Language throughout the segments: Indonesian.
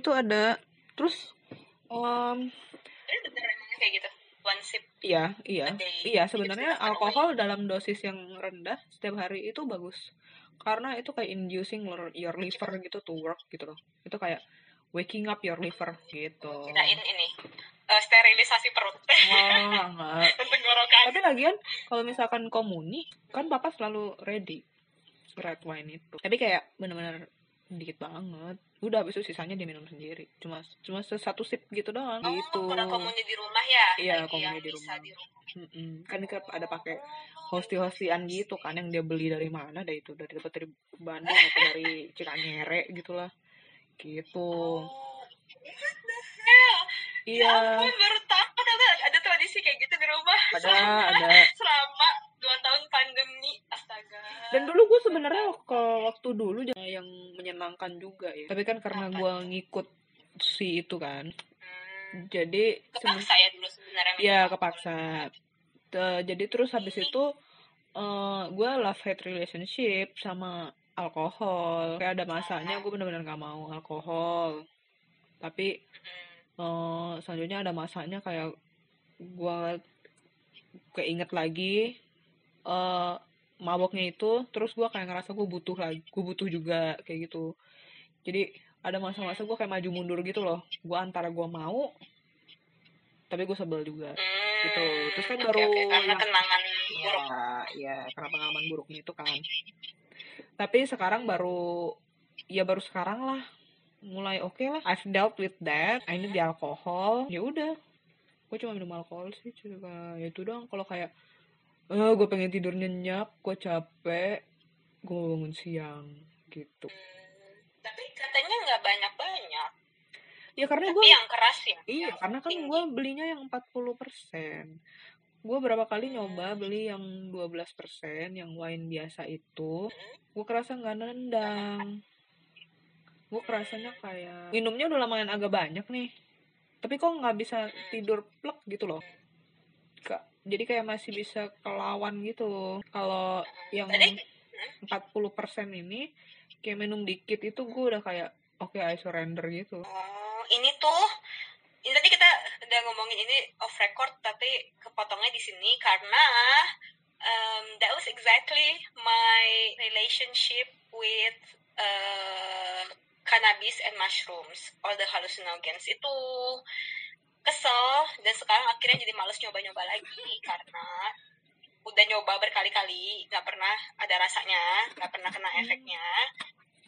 itu ada. Terus um, bener emangnya kayak gitu one sip iya iya. iya sebenarnya alkohol dalam dosis yang rendah setiap hari itu bagus. Karena itu kayak inducing your liver gitu to work gitu loh. Itu kayak waking up your liver gitu. Kirain ini eh, sterilisasi perut. Wah, enggak. tenggorokan Tapi lagian kalau misalkan komuni kan papa selalu ready. Red wine itu. Tapi kayak bener-bener dikit banget. Udah habis itu sisanya dia minum sendiri. Cuma cuma satu sip gitu doang oh gitu. kurang komuni di rumah ya Iya, yang di rumah. di rumah Mm-mm. Kan kita ada pakai hosti-hostian gitu kan yang dia beli dari mana dah itu dari dari Bandung atau dari Cikanyere gitulah. Gitu. oh hell ya Iya, ampun baru tahu ada ada tradisi kayak gitu di rumah ada ada. selama dua tahun pandemi Dan dulu gue sebenarnya ke waktu dulu yang menyenangkan juga ya. Tapi kan karena gue ngikut si itu kan, Hmm, jadi kepaksa ya dulu sebenarnya ya kepaksa. Jadi terus habis itu eh gue love hate relationship sama alkohol. Kayak ada masanya gue bener-bener gak mau alkohol. Tapi Hmm. eh selanjutnya ada masanya kayak gue keinget lagi eh maboknya itu terus gue kayak ngerasa gue butuh lagi gue butuh juga kayak gitu. Jadi ada masa-masa gue kayak maju mundur gitu loh. Gue antara gue mau tapi gue sebel juga. Hmm, gitu. Terus kan oke, baru oke, karena kenangan ya buruk. ya karena pengalaman buruknya itu kan. Tapi sekarang baru ya baru sekarang lah. Mulai oke lah. I've dealt with that. I need the alcohol ya udah. Gue cuma minum alkohol sih cuma ya itu doang. Kalau kayak eh gue pengen tidur nyenyak gue capek gue mau bangun siang gitu. Hmm, tapi katanya nggak banyak banyak ya karena gue yang keras ya iya yang karena kan gue belinya yang 40% gue berapa kali nyoba Hmm. beli yang 12% yang wine biasa itu Hmm. gue kerasa nggak nendang. Gue kerasanya kayak minumnya udah lumayan agak banyak nih tapi kok nggak bisa tidur plek gitu loh. Ka- jadi kayak masih bisa kelawan gitu kalau yang Tadi? 40% ini kayak minum dikit itu gue udah kayak oke I surrender gitu. Oh, ini tuh ini tadi kita udah ngomongin ini off record tapi kepotongnya di sini karena um, that was exactly my relationship with uh, cannabis and mushrooms all the hallucinogens itu kesel. Dan sekarang akhirnya jadi males nyoba-nyoba lagi. Karena udah nyoba berkali-kali nggak pernah ada rasanya nggak pernah kena efeknya.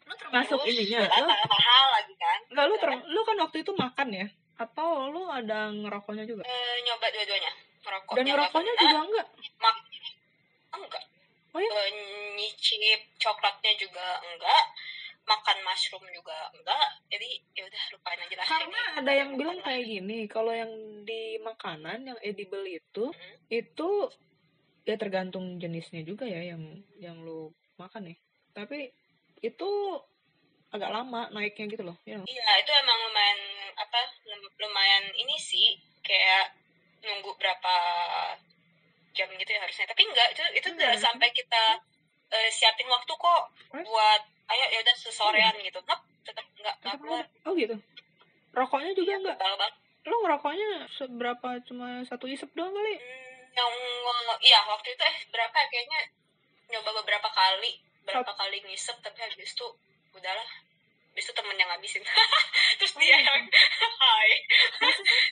Lu termasuk ininya lu mahal lagi kan Enggak lu ter lu kan waktu itu makan ya? Atau lu ada ngerokoknya juga? Eh, nyoba dua-duanya. Ngerokok dan ngerokoknya juga enggak enggak. Oh ya? Eh, nyicip coklatnya juga enggak makan mushroom juga enggak jadi ya udah lupain aja lah karena Ini ada yang bilang kayak gini kalau yang di makanan yang edible itu Mhm. itu ya tergantung jenisnya juga ya yang yang lu makan nih tapi itu agak lama naiknya gitu loh ya iya itu emang lumayan apa lum- lumayan ini sih kayak nunggu berapa jam gitu ya harusnya tapi enggak itu itu udah Enggak. sampai kita eh, siapin waktu kok What? buat ayo ya udah sesorean gitu. Nop, tetap Tetap keluar oh gitu? Rokoknya juga enggak Tebal banget. lu ngerokoknya seberapa cuma satu isep doang kali? Hmm, yang iya waktu itu eh berapa ya? Kayaknya nyoba beberapa kali. Berapa kali ngisep tapi habis itu udahlah. Habis itu temen yang ngabisin. Terus dia yang hai.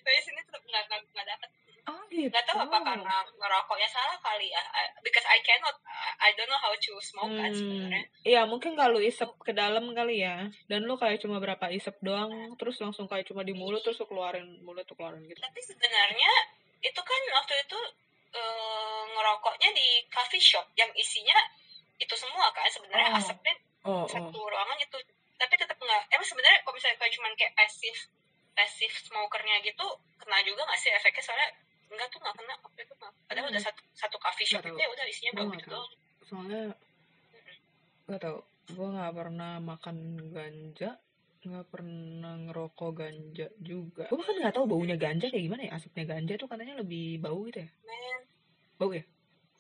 Tapi sini tetap nggak nggak nggak dapet oh gitu nggak tahu apa karena ngerokoknya salah kali ya. Because I cannot I don't know how to smoke kan Hmm, sebenarnya. Iya mungkin kalau isep ke dalam kali ya. Dan lu kayak cuma berapa isep doang terus langsung kayak cuma di mulut terus lu keluarin mulut tuh keluarin gitu. Tapi sebenarnya itu kan waktu itu eh, ngerokoknya di coffee shop yang isinya itu semua kan sebenarnya Oh. asapnya oh satu ruangan itu. Tapi tetap nggak emang sebenarnya kalau misalnya kayak cuman kayak pasif pasif smokernya gitu kena juga nggak sih efeknya? Soalnya enggak tuh nggak kena waktu itu nggak padahal Hmm. udah satu satu coffee shop Nggak itu tahu. ya udah isinya Gua nggak gitu tahu. doang. Soalnya gak tau gue nggak pernah makan ganja nggak pernah ngerokok ganja juga. Gue bahkan nggak tahu baunya ganja kayak gimana ya. Asapnya ganja tuh katanya lebih bau gitu ya. Men. Bau ya?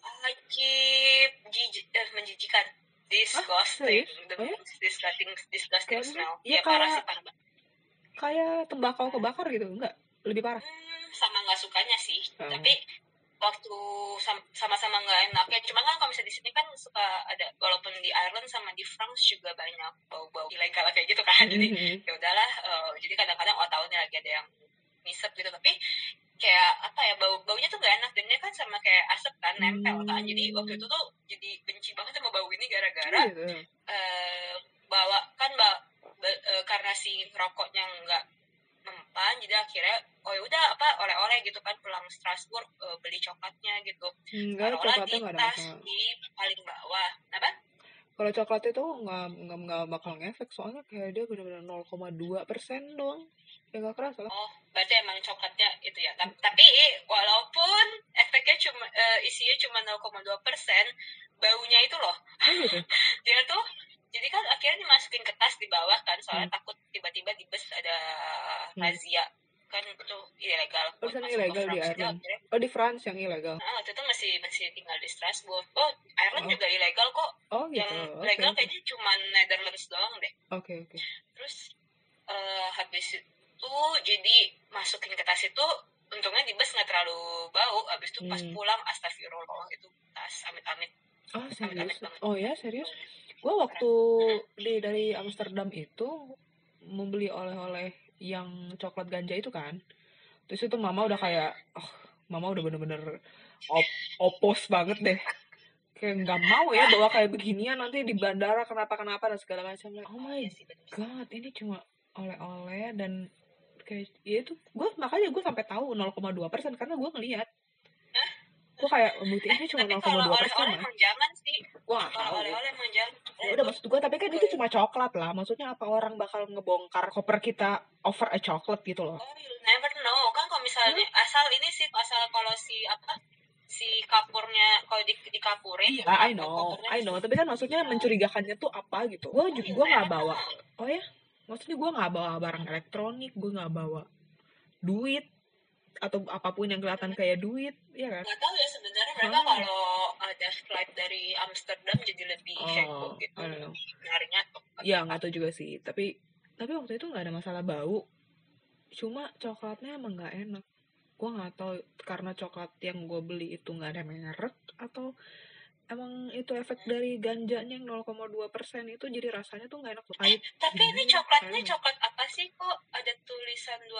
Wajib jijik eh, menjijikan. Disgusting. Serius? the Oh ya? disgusting disgusting Kayak smell. Iya, ya parah sih parah banget. Kayak tembakau kebakar gitu, enggak? Lebih parah. Hmm, nggak sukanya sih Oh. tapi waktu sam- sama-sama nggak enak ya cuma kan kalau misalnya di sini kan suka ada walaupun di Ireland sama di France juga banyak bau-bau ilegal kayak gitu kan jadi Mhm. ya udahlah eh, jadi kadang-kadang oh tahunnya lagi ada yang ngisep gitu tapi kayak apa ya bau baunya tuh gak enak dan dia kan sama kayak asap kan nempel kan jadi waktu itu tuh jadi benci banget sama bau ini gara-gara Gitu. eh, bawa kan ba, ba- eh, karena si rokoknya nggak mempan jadi akhirnya oh ya udah apa oleh-oleh gitu kan pulang Strasbourg eh, beli coklatnya gitu Enggak, coklatnya ada tas masalah. di paling bawah apa Kalau coklat itu nggak nggak nggak bakal ngefek soalnya kayak dia benar-benar 0,2 persen doang. Ya nggak kerasa lah. oh berarti emang coklatnya itu ya Ta- tapi walaupun efeknya cuma eh, isinya cuma 0,2 persen baunya itu loh Oh gitu. dia tuh jadi kan akhirnya dimasukin ke tas di bawah kan soalnya Hmm. takut tiba-tiba di bus ada razia kan itu ilegal Oh, ke ilegal di Ireland. akhirnya, Oh di France yang ilegal. nah, waktu itu masih masih tinggal di Strasbourg oh Ireland Oh. juga ilegal kok Oh gitu. yang Oke. legal kayaknya cuma Netherlands doang deh oke. oke. terus eh, habis itu jadi masukin ke tas itu untungnya di bus nggak terlalu bau habis itu pas Hmm. pulang astagfirullah itu tas amit-amit Oh serius? Amit-amit banget. Oh ya serius? Gue waktu di dari Amsterdam itu membeli oleh-oleh yang coklat ganja itu kan. Terus itu mama udah kayak, oh mama udah bener-bener op opos banget deh. Kayak nggak mau ya bawa kayak beginian nanti di bandara kenapa-kenapa dan segala macam. Oh my god, ini cuma oleh-oleh dan kayak ya itu gue makanya gue sampai tahu 0,2 persen karena gue ngeliat gue kayak bukti ini cuma tapi 0,2 kalau persen oleh-oleh ya jangan sih tahu oleh-oleh emang jangan ya udah maksud gue tapi kan itu cuma coklat lah. Maksudnya apa orang bakal ngebongkar koper kita over a chocolate gitu loh? Oh, you never know. Kan kalau misalnya Hmm? asal ini sih asal kalau si apa si kapurnya kalau di dikapurin iya I know I know. Tapi kan maksudnya mencurigakannya tuh apa gitu? Gue Oh, juga you gue nggak bawa. Oh ya? Maksudnya gue nggak bawa barang elektronik gue nggak bawa duit atau apa pun yang kelihatan kayak duit ya kan Nggak tahu ya sebenarnya mereka Oh. kalau ada flight dari Amsterdam jadi lebih heboh oh gitu. Don't know Nyarinya tuh. ya nggak tahu juga sih tapi tapi waktu itu nggak ada masalah bau cuma coklatnya emang nggak enak gue nggak tahu karena coklat yang gue beli itu nggak ada merek atau emang itu efek dari ganjanya yang 0,2 persen itu jadi rasanya tuh nggak enak pahit Tapi ini coklatnya coklat apa sih kok ada tulisan 2%?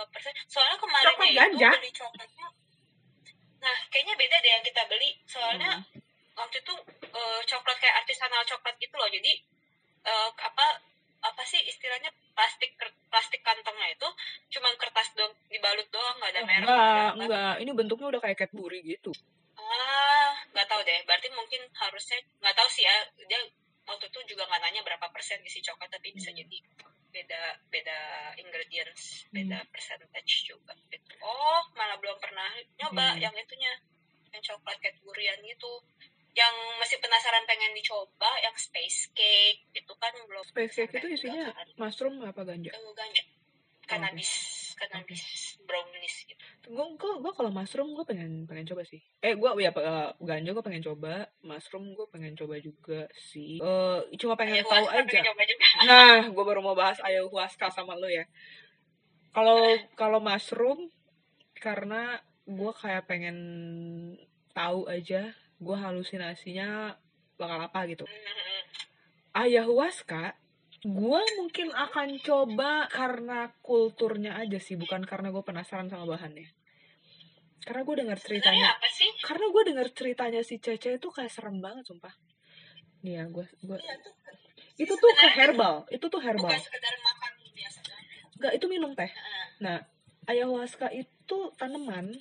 Soalnya kemarin Coklat itu ganja. beli coklatnya. Nah, kayaknya beda deh yang kita beli. Soalnya Hmm. waktu itu eh, coklat kayak artisanal coklat gitu loh jadi eh, apa apa sih istilahnya plastik plastik kantongnya itu cuma kertas doang dibalut doang nggak ada merek nggak enggak enggak ini bentuknya udah kayak Cadbury gitu ah nggak tahu deh. Berarti mungkin harusnya nggak tahu sih ya. Dia waktu itu juga nggak nanya berapa persen isi coklat tapi bisa Hmm. jadi beda beda ingredients beda percentage juga gitu. oh malah belum pernah nyoba Hmm. yang itunya yang coklat Cadburyan gitu. Yang masih penasaran pengen dicoba yang space cake itu kan belum space cake itu isinya mushroom apa ganja? Eh, ganja. Cannabis brownies gitu gue gue gue kalau mushroom gue pengen pengen coba sih. Eh gue ya eh, ganja gue pengen coba mushroom gue pengen coba juga sih. Eh cuma pengen tahu Ayahuasca aja. pengen coba juga. Nah gue baru mau bahas ayahuasca sama lo ya. Kalau kalau mushroom karena gue kayak pengen tahu aja gue halusinasinya bakal apa gitu. Mhm. ayahuasca gue mungkin akan coba karena kulturnya aja sih bukan karena gue penasaran sama bahannya karena gue dengar ceritanya apa sih? karena gue dengar ceritanya si Cece itu kayak serem banget sumpah. Nih ya gue gue tuh itu tuh sebenarnya herbal itu tuh herbal. Bukan sekedar makan biasa. Enggak, itu minum teh. Nah ayahuasca itu tanaman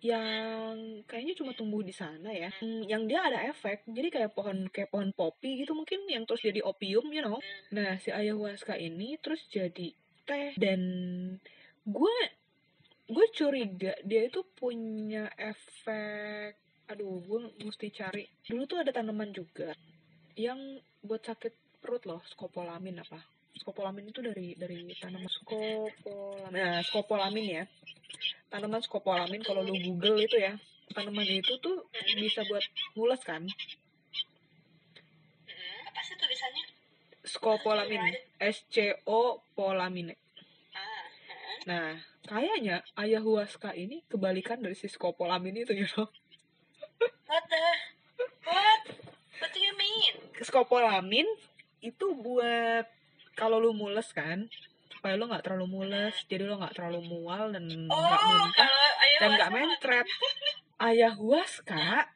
yang kayaknya cuma tumbuh di sana ya. Hmm, yang dia ada efek jadi kayak pohon kayak pohon popi gitu mungkin yang terus jadi opium you know. Nah si ayahuasca ini terus jadi teh. Dan gue gue curiga dia itu punya efek aduh gue mesti cari. Dulu tuh ada tanaman juga yang buat sakit perut loh skopolamin apa. Skopolamin itu dari dari tanaman skopolamin. Nah skopolamin ya. Tanaman skopolamin kalau lu google itu ya tanaman itu tuh bisa buat mules kan? Mhm. scopolamine scopolamine Ah, ah. nah kayaknya ayahuasca ini kebalikan dari si scopolamine itu you know What the? What? What do you mean? skopolamin itu buat kalau lu mules kan supaya lu nggak terlalu mules jadi lu nggak terlalu mual dan nggak Oh, muntah dan nggak mentret ayahuasca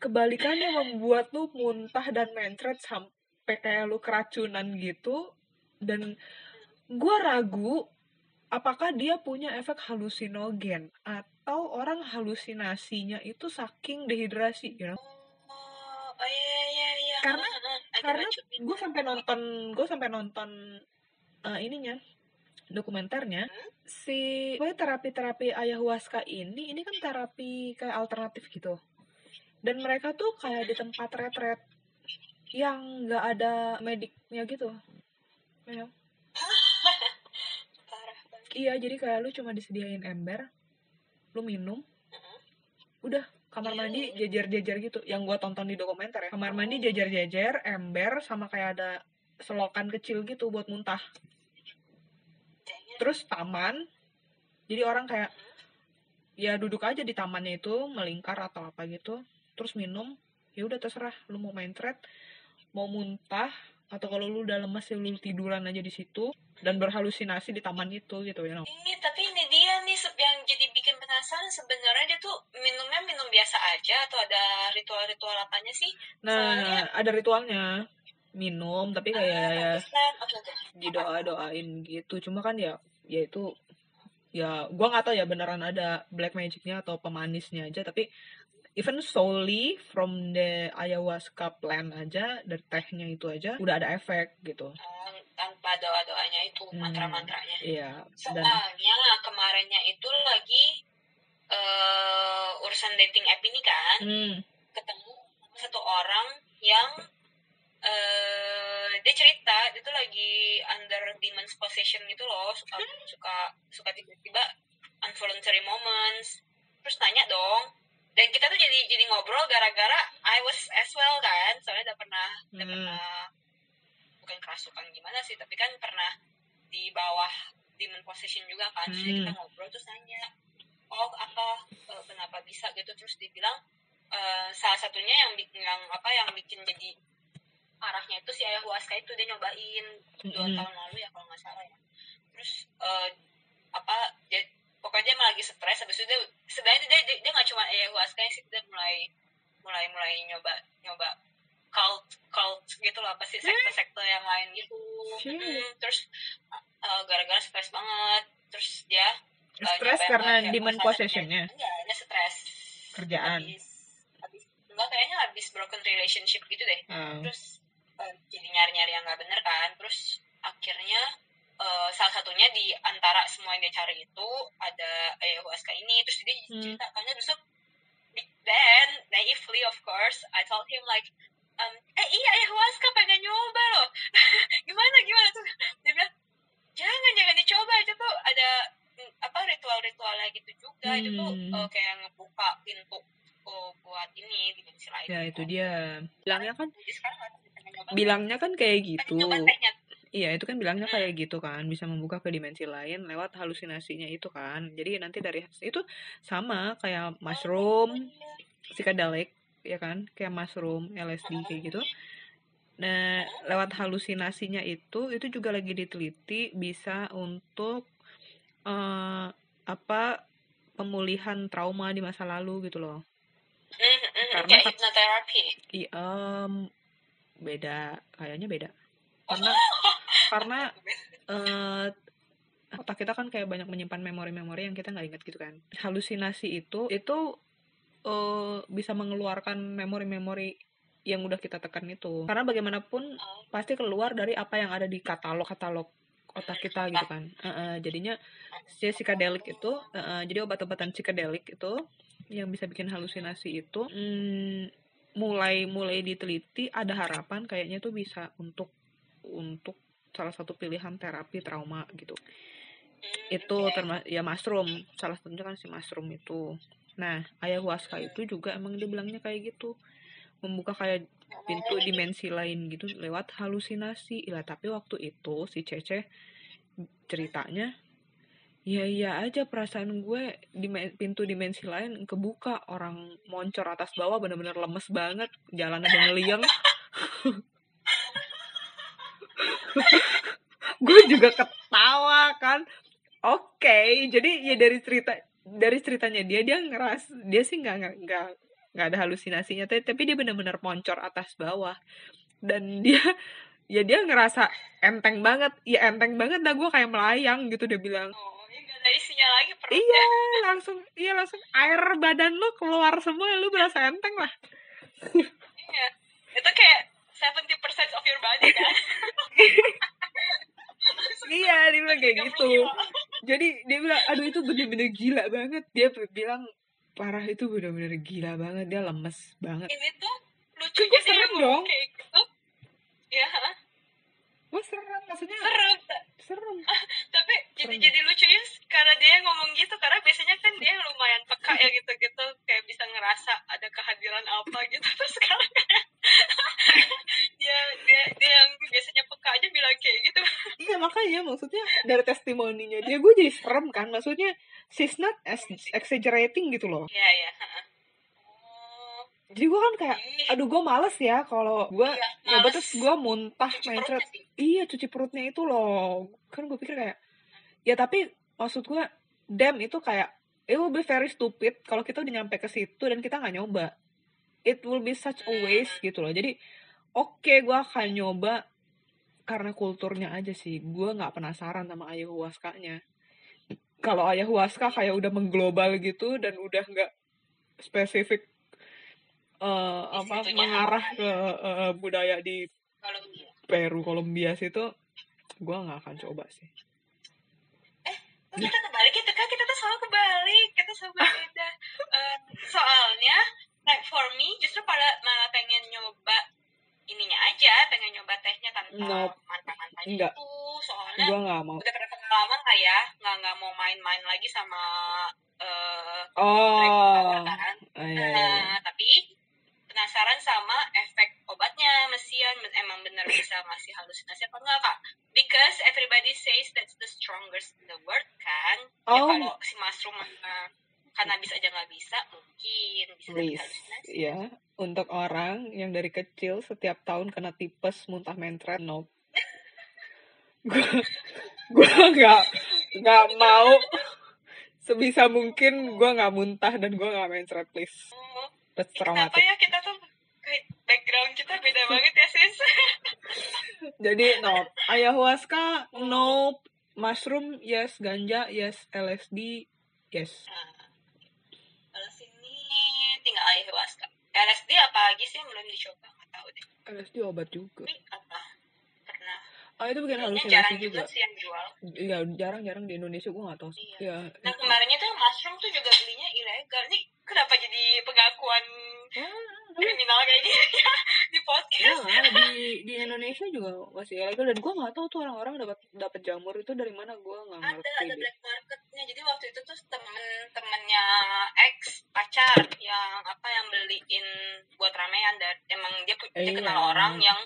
kebalikannya membuat lu muntah dan mentret sampai kayak lu keracunan gitu dan gua ragu apakah dia punya efek halusinogen atau orang halusinasinya itu saking dehidrasi you know? Oh, oh iya iya iya. Karena- Ah, ah, I get karena gue sampai nonton gue sampai nonton eh, ininya dokumenternya si pokoknya terapi-terapi ayahuasca ini ini kan terapi kayak alternatif gitu dan mereka tuh kayak di tempat retret yang nggak ada mediknya gitu Ya. Iya jadi kayak lu cuma disediain ember lu minum udah kamar mandi jejer-jejer gitu. Yang gua tonton di dokumenter ya. Kamar mandi jejer-jejer ember sama kayak ada selokan kecil gitu buat muntah. Terus taman jadi orang kayak ya duduk aja di tamannya itu melingkar atau apa gitu terus minum ya udah terserah lu mau main thread mau muntah atau kalau lu udah lemes ya lu tiduran aja di situ dan berhalusinasi di taman itu gitu ya Ini tapi ini dia nih yang jadi bikin penasaran sebenarnya dia tuh minumnya minum biasa aja atau ada ritual-ritual apanya sih? nah ada ritualnya minum tapi kayak ya Islam, oke oke. didoa doain gitu cuma kan ya ya itu ya gua nggak tahu ya beneran ada black magicnya atau pemanisnya aja tapi even solely from the ayahuasca plant aja dari tehnya itu aja udah ada efek gitu tanpa doa-doanya itu Hmm. mantra-mantranya. iya dan Soalnya kemarinnya itu lagi eh urusan dating app ini kan hmm, ketemu satu orang yang eh dia cerita dia tuh lagi under demon's possession gitu loh suka suka suka tiba-tiba involuntary moments terus nanya dong dan kita tuh jadi jadi ngobrol gara-gara I was as well kan soalnya udah pernah udah Hmm. pernah bukan kerasukan gimana sih tapi kan pernah di bawah demon possession juga kan Hmm. kita ngobrol terus nanya oh apa eh, kenapa bisa gitu terus dibilang eh, salah satunya yang bikin yang apa yang bikin jadi arahnya itu si ayahuasca itu dia nyobain dua Mm-mm. tahun lalu ya kalau nggak salah ya terus eh, apa dia pokoknya dia emang lagi stres habis itu dia sebenarnya dia dia, dia nggak cuma ayahuasca sih dia mulai mulai mulai nyoba nyoba cult cult gitu loh apa sih sekte-sekte yang lain gitu. Shit. Mm, terus eh, gara-gara stres banget terus dia eh, stres karena demon possessionnya? enggak dia stres. Kerjaan. Habis habis enggak kayaknya habis broken relationship gitu deh. Ah, terus eh, jadi nyari-nyari yang nggak bener kan terus akhirnya eh, salah satunya di antara semua yang dia cari itu ada ayahuasca ini terus dia Hmm. cerita karena besok then naively of course I told him like um, eh iya ayahuasca pengen nyoba loh. Gimana gimana? Tuh dia bilang jangan jangan dicoba. Itu tuh ada mm, apa ritual-ritualnya gitu juga. Itu tuh Hmm. eh, kayak ngebuka pintu oh, buat ini dimensi lain ya itu dia. Bilangnya kan bilangnya kan kayak pengen gitu. nyoba tehnya Iya, itu kan bilangnya kayak gitu kan, bisa membuka ke dimensi lain lewat halusinasinya itu kan. Jadi nanti dari itu sama kayak mushroom, psychedelic, ya kan? Kayak mushroom, LSD kayak gitu. Nah, lewat halusinasinya itu itu juga lagi diteliti bisa untuk eh apa pemulihan trauma di masa lalu gitu loh. Karena kayak hipnoterapi I, em, beda, kayaknya beda. Karena karena eh otak kita kan kayak banyak menyimpan memori-memori yang kita nggak ingat gitu kan. Halusinasi itu itu eh bisa mengeluarkan memori-memori yang udah kita tekan itu. Karena bagaimanapun pasti keluar dari apa yang ada di katalog-katalog otak kita gitu kan. Eh, eh, jadinya si psychedelic itu, eh, eh, jadi obat-obatan psychedelic itu yang bisa bikin halusinasi itu mm, mulai mulai diteliti ada harapan kayaknya tuh bisa untuk untuk salah satu pilihan terapi trauma gitu. Hmm, itu termasuk ya mushroom salah satunya kan si mushroom itu. Nah ayahuasca itu juga emang dia bilangnya kayak gitu. Membuka kayak pintu dimensi lain gitu lewat halusinasi. Lah tapi waktu itu si Cece ceritanya ya iya aja perasaan gue di pintu dimensi lain kebuka. Orang moncor atas bawah bener-bener lemes banget jalan ada ngeliang gue juga ketawa kan oke okay, jadi ya dari cerita dari ceritanya dia dia ngeras dia sih nggak nggak nggak ada halusinasinya tapi dia bener-bener moncor atas bawah dan dia ya dia ngerasa enteng banget ya enteng banget dah gue kayak melayang gitu dia bilang oh ada isinya lagi perutnya. Iya, langsung iya langsung air badan lu keluar semua, lu berasa enteng lah. iya. Itu kayak 70% of your body kan. iya, dia bilang kayak gitu. Jadi dia bilang, aduh itu bener-bener gila banget. Dia bilang parah itu bener-bener gila banget. Dia lemes banget. Ini tuh lucu kan serem dong. Kayak gitu. Ya, Wah serem maksudnya serem. serem. Tapi jadi jadi lucu ya karena dia ngomong gitu karena biasanya kan dia lumayan peka ya gitu gitu kayak bisa ngerasa ada kehadiran apa gitu terus sekarang dia dia dia yang biasanya peka aja bilang kayak gitu. Iya makanya maksudnya dari testimoninya dia gue jadi serem kan maksudnya she's not as exaggerating gitu loh. Iya iya jadi gue kan kayak aduh gue males ya kalau gue iya, ya terus gue muntah mencret iya cuci perutnya itu loh. Kan gue pikir kayak ya tapi maksud gue damn itu kayak it will be very stupid kalau kita udah nyampe ke situ dan kita nggak nyoba. It will be such a waste gitu loh. Jadi oke okay, gue akan nyoba karena kulturnya aja sih. Gue nggak penasaran sama ayahuasca-nya. Kalau ayahuasca kayak udah mengglobal gitu dan udah nggak spesifik uh, apa mengarah ke uh, budaya di Kolombia. Peru Kolombia situ gue nggak akan coba sih. Eh kita kebalik ya kan kita tuh selalu kebalik. Kita selalu berbeda. Uh, soalnya like for me justru pada malah pengen nyoba ininya aja. Pengen nyoba tehnya tanpa nope. mantan-mantan itu. Soalnya gua gak mau. udah pada pengalaman lah ya. Nggak nggak mau main-main lagi sama uh, oh. kan. Oh, iya, iya. Uh, tapi penasaran sama efek obatnya mesian emang benar bisa ngasih halusinasi apa enggak kak? Because everybody says that's the strongest in the world kan? Ya, oh. ya kalau si mushroom karena bisa aja nggak bisa mungkin bisa Please. halusinasi. Ya untuk orang yang dari kecil setiap tahun kena tipes muntah mentret no gue gue nggak nggak mau. Sebisa mungkin gue nggak muntah dan gue nggak mentret please Kenapa ya kita tuh background kita beda banget ya sis. Jadi no, ayahuasca no, mushroom yes, ganja yes, LSD yes. Nah, kalau sini tinggal ayahuasca. LSD apa lagi sih belum dicoba? Nggak tahu deh. LSD obat juga. Ini apa? Pernah. Oh itu bikin halusinasi jarang juga. sih yang jual. Iya jarang-jarang di Indonesia gue gak tahu. Iya. Ya, nah kemarinnya tuh mushroom tuh juga belinya ilegal. Nih kenapa jadi pengakuan ah, kriminal kayak gini ya di podcast? Ya, di di Indonesia juga masih ilegal dan gue nggak tahu tuh orang-orang dapat dapat jamur itu dari mana gue nggak ngerti ada ada black marketnya. Jadi waktu itu tuh temen temennya ex pacar yang apa yang beliin buat ramean dan emang dia, dia kenal iya. orang yang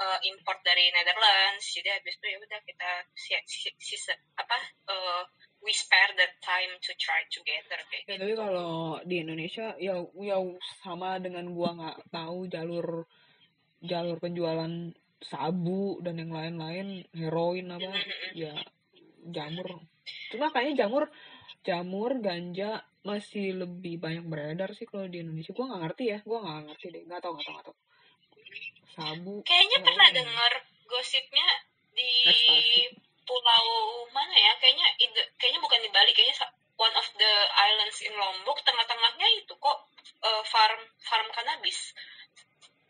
uh, import dari Netherlands. Jadi habis itu ya udah kita si, si, si apa uh, we spare the time to try together kayak ya, gitu. tapi kalau di Indonesia ya ya sama dengan gua nggak tahu jalur jalur penjualan sabu dan yang lain-lain heroin apa ya jamur. Cuma kayaknya jamur jamur ganja masih lebih banyak beredar sih kalau di Indonesia. Gua nggak ngerti ya gua nggak ngerti deh. Nggak tahu nggak tahu nggak tahu. Sabu kayaknya pernah dengar gosipnya di Ekstasi pulau mana ya kayaknya ide, kayaknya bukan di Bali kayaknya one of the islands in Lombok tengah-tengahnya itu kok uh, farm farm kanabis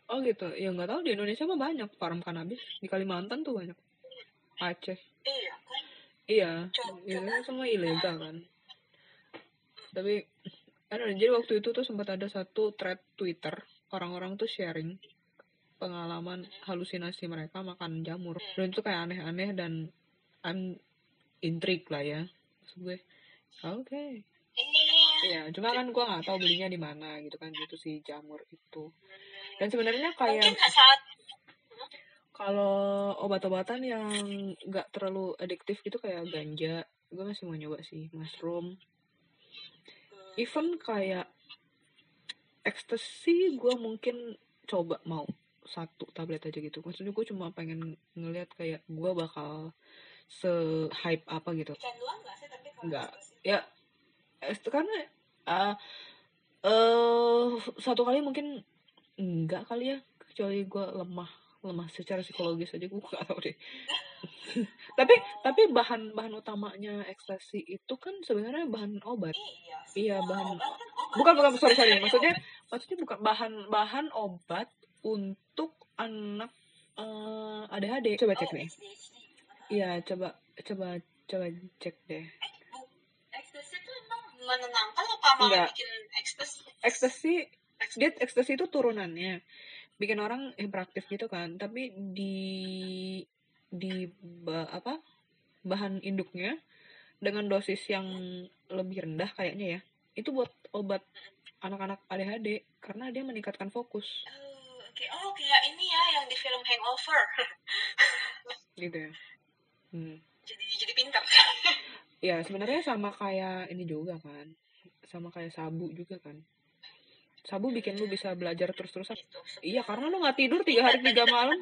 oh gitu. Ya nggak tahu di Indonesia mah banyak farm kanabis di Kalimantan tuh banyak. Aceh. Iya kan? Iya itu kan semua ilegal kan? Tapi ada jadi waktu itu tuh sempat ada satu thread Twitter orang-orang tuh sharing pengalaman halusinasi mereka makan jamur. Dan itu kayak aneh-aneh dan I'm intrigued lah ya maksud gue. Oke. Okay. ya. Cuma kan gue nggak tahu belinya di mana gitu kan gitu si jamur itu. Dan sebenarnya kayak saat kalau obat-obatan yang nggak terlalu adiktif gitu kayak ganja gue masih mau nyoba sih mushroom. Even kayak ekstasi gue mungkin coba mau satu tablet aja gitu. Maksudnya gue cuma pengen ngeliat kayak gue bakal se hype apa gitu. Kecanduan nggak sih? Tapi kalau ya karena eh eh, satu kali mungkin enggak kali ya kecuali gue lemah lemah secara psikologis aja gue gak tahu deh. Tapi tapi bahan bahan utamanya ekstasi itu kan sebenarnya bahan obat. Iya Iya, semua bahan- obat kan obat. bukan bukan sorry sorry maksudnya maksudnya bukan bahan bahan obat untuk anak eh, ADHD coba cek oh, nih. Iya coba coba coba cek deh. Eh, ekstasi itu emang menenangkan apa malah Nggak. bikin ekstasi ekstasi dia ekstasi itu turunannya bikin orang hiperaktif gitu kan. Tapi di di ba- apa bahan induknya dengan dosis yang lebih rendah kayaknya ya itu buat obat anak-anak ADHD karena dia meningkatkan fokus. Oh, oke. Oh kayak ini ya yang di film Hangover. Gitu ya hmm. jadi jadi pintar. Ya sebenarnya sama kayak ini juga kan. Sama kayak sabu juga kan. Sabu bikin lu bisa belajar terus-terusan. Gitu. Iya karena lu nggak tidur tiga hari tiga malam.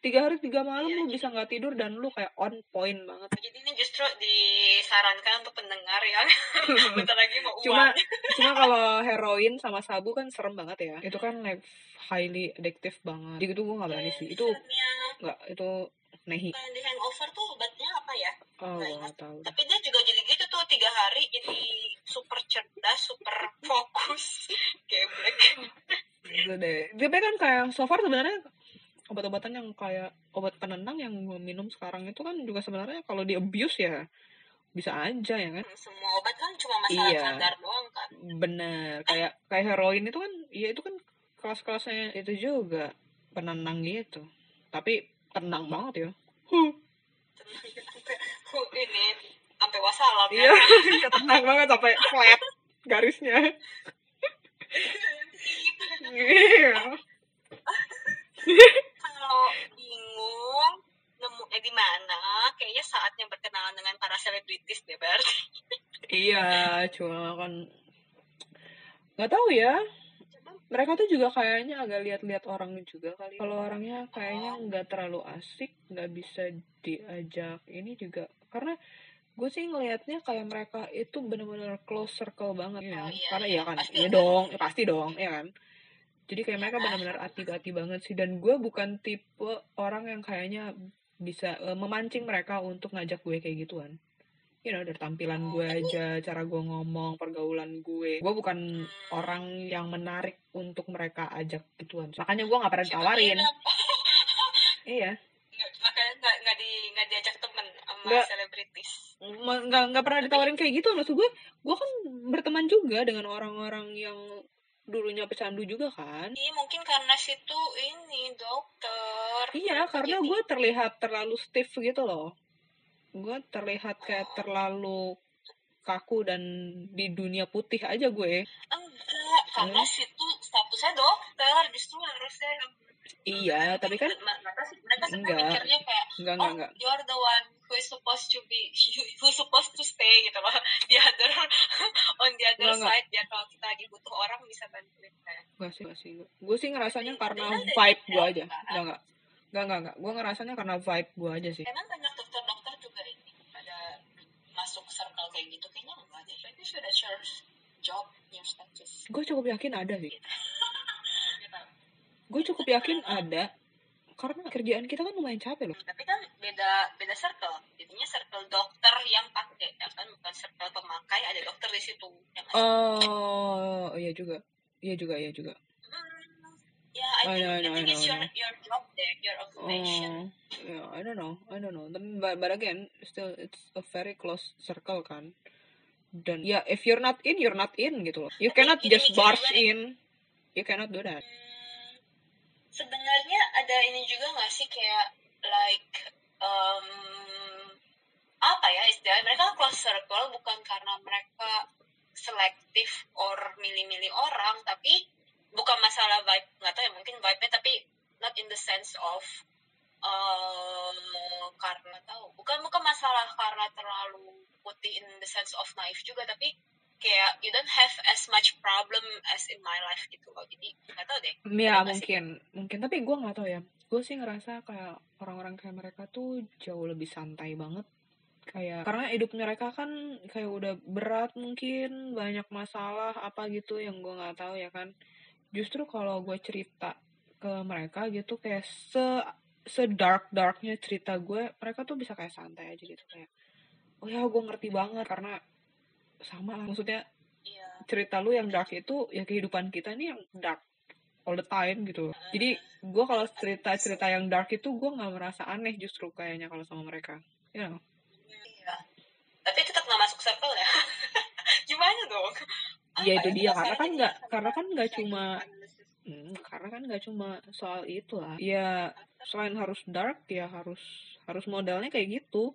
tiga hari tiga malam Iya, lu bisa nggak tidur dan lu kayak on point banget. Jadi ini justru disarankan untuk pendengar yang bentar lagi mau uang cuma cuma kalau heroin sama sabu kan serem banget ya. Itu kan like highly addictive banget. Jadi itu gue nggak berani sih. Itu Filmnya nggak itu nehi yang di Hangover tuh obatnya apa ya? Oh Nggak ingat. tahu. Tapi dia juga jadi gitu tuh tiga hari jadi super cerdas super fokus geblek. Gitu deh. Tapi kan kayak so far sebenarnya obat-obatan yang kayak obat penenang yang minum sekarang itu kan juga sebenarnya kalau di abuse ya bisa aja ya kan? Semua obat kan cuma masalah Iya. kadar doang kan bener. Kayak kayak heroin itu kan ya itu kan kelas-kelasnya itu juga penenang gitu. Tapi tenang banget ya. Huh. ini sampai wasalam iya ya tenang banget sampai flat garisnya. Iya. Kalau bingung nemu eh di mana kayaknya saatnya berkenalan dengan para selebritis deh berarti iya cuma kan nggak tahu ya mereka tuh juga kayaknya agak lihat-lihat orang juga kali kalau orangnya kayaknya nggak terlalu asik nggak bisa diajak ini juga karena gue sih ngelihatnya kayak mereka itu bener-bener close circle banget ya Oh, iya, karena iya. iya kan Pasti iya ada. dong ya pasti dong ya kan jadi kayak Iya mereka kan? benar-benar hati-hati banget sih dan gue bukan tipe orang yang kayaknya bisa eh, memancing mereka untuk ngajak gue kayak gituan you know dari tampilan Oh, gue aja cara gue ngomong pergaulan gue. Gue bukan Hmm. orang yang menarik untuk mereka ajak gituan. Makanya gue nggak pernah ditawarin. iya. Makanya nggak nggak di nggak diajak temen sama selebritis. Nggak nggak pernah ditawarin kayak gitu. Maksud gue gue kan berteman juga dengan orang-orang yang dulunya pecandu juga kan. Iya mungkin karena situ ini dokter. Iya karena gue terlihat terlalu stiff gitu loh gue terlihat kayak terlalu kaku dan di dunia putih aja gue enggak karena Hmm. situ statusnya dokter justru harusnya iya tapi kan mereka mereka Enggak. mikirnya kayak enggak oh enggak enggak you're the one who is supposed to be who is supposed to stay gitu loh the other on the other Enggak, enggak. side biar kalau kita lagi butuh orang bisa bantuin kan Enggak sih, enggak sih. Gue sih ngerasanya karena kan vibe gue aja. awal, Enggak, enggak. Enggak, enggak, enggak. Gue ngerasanya karena vibe gue aja sih. emang banyak Your job your Gue cukup yakin ada sih. gitu. Gue cukup yakin ada. Karena kerjaan kita kan lumayan capek loh. tapi kan beda beda circle jadinya circle dokter yang pakai ya kan bukan circle pemakai ada dokter di situ yang ngasih. Oh, iya juga. Iya juga, iya juga. Hmm, ya I I think, know, I I know, think I it's know, your I know. your job there your occupation Oh, yeah, I don't know, I don't know. But, but again, still it's a very close circle kan. Dan ya, if you're not in, you're not in gitu loh. You cannot just barge in. You cannot do that. Hmm, sebenarnya ada ini juga nggak sih kayak like um, apa ya istilahnya mereka close circle bukan karena mereka selektif or milih-milih orang tapi bukan masalah vibe nggak nggak tahu ya mungkin vibe-nya tapi not in the sense of uh, karena tahu bukan bukan masalah karena terlalu putih in the sense of naive juga tapi kayak you don't have as much problem as in my life gitu loh. Jadi nggak tahu deh ya nggak sih? mungkin. Mungkin. Tapi gue nggak tahu ya. Gue sih ngerasa kayak orang-orang kayak mereka tuh jauh lebih santai banget. Kayak karena hidup mereka kan kayak udah berat mungkin banyak masalah apa gitu yang gue nggak tahu ya kan. Justru kalau gue cerita ke mereka gitu kayak se se dark darknya cerita gue mereka tuh bisa kayak santai aja gitu kayak oh ya gue ngerti banget karena sama lah maksudnya Iya. cerita lu yang dark itu ya kehidupan kita nih yang dark all the time gitu jadi gue kalau cerita cerita yang dark itu gue nggak merasa aneh justru kayaknya kalau sama mereka you know Iya. Tapi tetap nggak masuk circle ya. Gimana dong? Ya, itu dia. Kita Karena kan nggak- karena kan nggak cuma-. Hmm, karena kan nggak cuma soal itu lah ya selain harus dark ya harus harus modalnya kayak gitu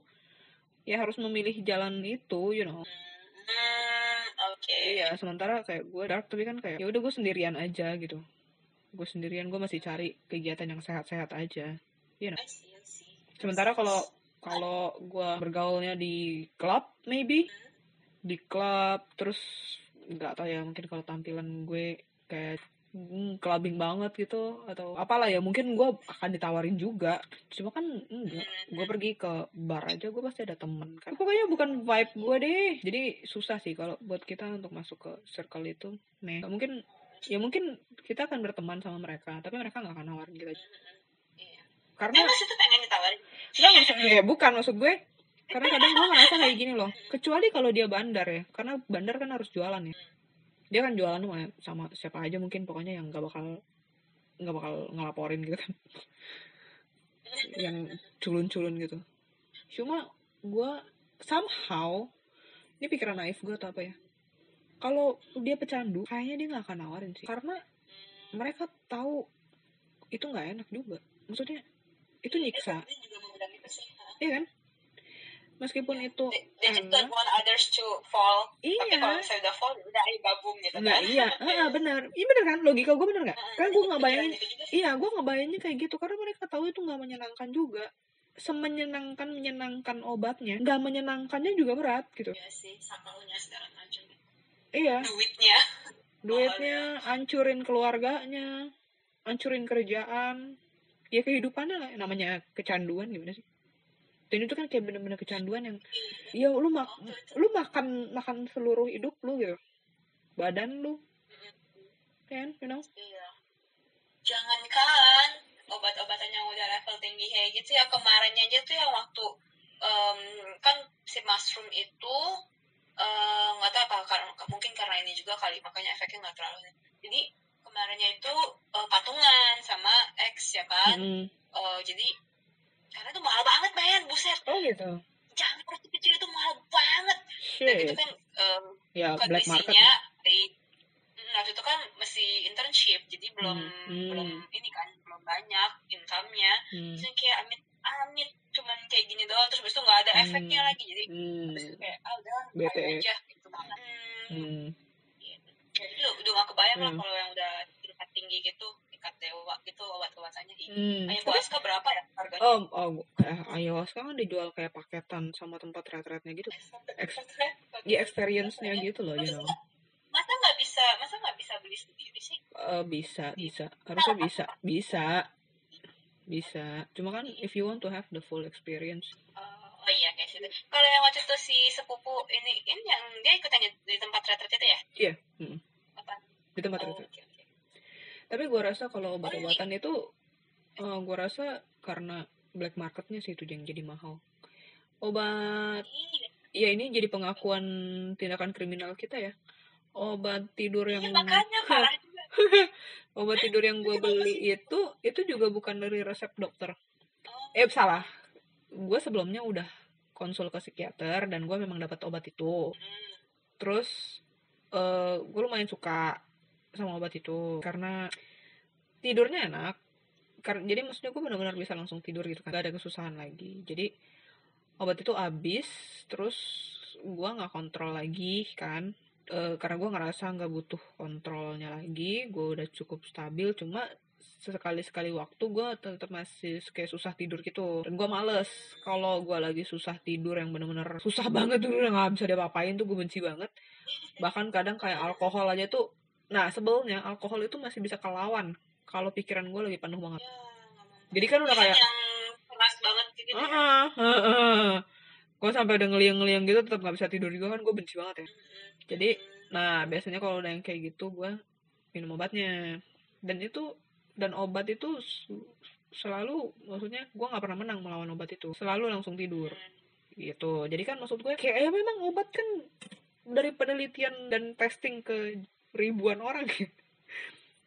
ya harus memilih jalan itu you know. Hmm, oke. iya sementara kayak gue dark tapi kan kayak ya udah gue sendirian aja gitu. Gue sendirian gue masih cari kegiatan yang sehat-sehat aja I see, I see. Sementara kalau kalau gue bergaulnya di klub maybe. Di klub terus nggak tahu ya mungkin kalau tampilan gue kayak hmm, clubbing banget gitu atau apalah ya mungkin gue akan ditawarin juga. Cuma kan enggak gue pergi ke bar aja gue pasti ada temen. Kan pokoknya bukan vibe gue deh. Jadi susah sih kalau buat kita untuk masuk ke circle itu. Nih mungkin ya mungkin kita akan berteman sama mereka tapi mereka nggak akan nawarin kita. Iya. karena Emang situ pengen ditawarin. Enggak maksudnya ya bukan maksud gue. Karena kadang gue ngerasa kayak gini loh. Kecuali kalau dia bandar ya karena bandar kan harus jualan ya dia kan jualan sama, sama siapa aja mungkin pokoknya yang gak bakal nggak bakal ngelaporin gitu kan. Yang culun-culun gitu. Cuma gue somehow ini pikiran naif gue atau apa ya? Kalau dia pecandu kayaknya dia nggak akan nawarin sih. Karena mereka tahu itu nggak enak juga. Maksudnya itu nyiksa. Iya kan? Meskipun itu They, they just want others to fall. Tapi Iya. kalau misalnya udah fall, udah ayo gabung gitu Nggak, kan. iya, ah, benar. Iya benar kan? Logika gue benar nggak? Heeh, Kan gue nggak bayangin. Iya, gue nggak bayanginnya kayak gitu karena mereka tahu itu nggak menyenangkan juga. Semenyenangkan menyenangkan obatnya, nggak menyenangkannya juga berat gitu. Iya sih, sampelnya segala macam. Iya, Duitnya. duitnya, hancurin keluarganya, hancurin kerjaan, ya kehidupannya lah. Namanya kecanduan gimana sih? Dan itu kan kayak bener-bener kecanduan yang, ya lu mak lu makan makan seluruh hidup lu gitu. Badan lu. Kan you know? Iya. Jangankan obat-obatan yang udah level tinggi kayak gitu ya kemarinnya aja tuh yang waktu em, kan si mushroom itu eh, nggak tahu apa karena mungkin karena ini juga kali makanya efeknya nggak terlalu jadi kemarinnya itu eh, patungan sama X ya kan? Mm-mm. Eh, jadi karena itu mahal banget men buset oh gitu jangan waktu kecil itu mahal banget dan itu shit kan em, ya black market kondisinya dari mm, waktu itu kan masih internship jadi belum Hmm. belum ini kan belum banyak income-nya hmm. terus kayak amit amit cuman kayak gini doang terus habis itu nggak ada Hmm. efeknya lagi jadi Hmm. habis itu kayak ah udah aja gitu banget hmm. Hmm. jadi udah, udah gak kebayang lah Hmm. kalau yang udah tingkat tinggi gitu tingkat dewa gitu obat-obatannya Ih, Hmm. ayahuasca berapa ya harganya Oh, oh, kayak ayahuasca kan dijual kayak paketan sama tempat retretnya gitu. Ex- Ya experience-nya gitu loh, you know. masa nggak bisa masa nggak bisa beli sendiri sih Eh, bisa, bisa. Harusnya bisa, bisa. Bisa. Cuma kan if you want to have the full experience. Oh, oh iya kayak situ. Kalau yang waktu itu si sepupu ini ini yang dia ikutannya di tempat retret itu ya? Iya, mm, Apa? di tempat Oh, retret. oke oke. Tapi gue rasa kalau obat-obatan itu, eh gue rasa karena black marketnya sih itu yang jadi mahal. Obat, Iya, ya ini jadi pengakuan tindakan kriminal kita ya. Obat tidur yang iya, makanya parah juga. obat tidur yang gue beli itu itu juga bukan dari resep dokter. Oh, Eh salah, gue sebelumnya udah konsul ke psikiater dan gue memang dapat obat itu. hmm. Terus eh gue lumayan suka sama obat itu karena tidurnya enak. Karena jadi maksudnya gue benar-benar bisa langsung tidur gitu kan, gak ada kesusahan lagi. Jadi obat itu habis, terus gue nggak kontrol lagi kan. Eh, karena gue ngerasa nggak butuh kontrolnya lagi, gue udah cukup stabil. Cuma sekali-sekali waktu gue tetap masih kayak susah tidur gitu dan gue males kalau gue lagi susah tidur yang bener-bener susah banget tuh udah nggak bisa diapa-apain tuh gue benci banget bahkan kadang kayak alkohol aja tuh nah sebelumnya alkohol itu masih bisa kelawan kalau pikiran gue lagi penuh banget. Ya, jadi kan udah kayak yang keras banget gitu ya. gue sampai udah ngeliang-ngeliang gitu tetap nggak bisa tidur juga kan gue benci banget ya. Jadi nah biasanya kalau udah yang kayak gitu gue minum obatnya. Dan itu dan obat itu selalu maksudnya gue nggak pernah menang melawan obat itu. Selalu langsung tidur. Gitu. Jadi kan maksud gue kayak ya memang obat kan dari penelitian dan testing ke ribuan orang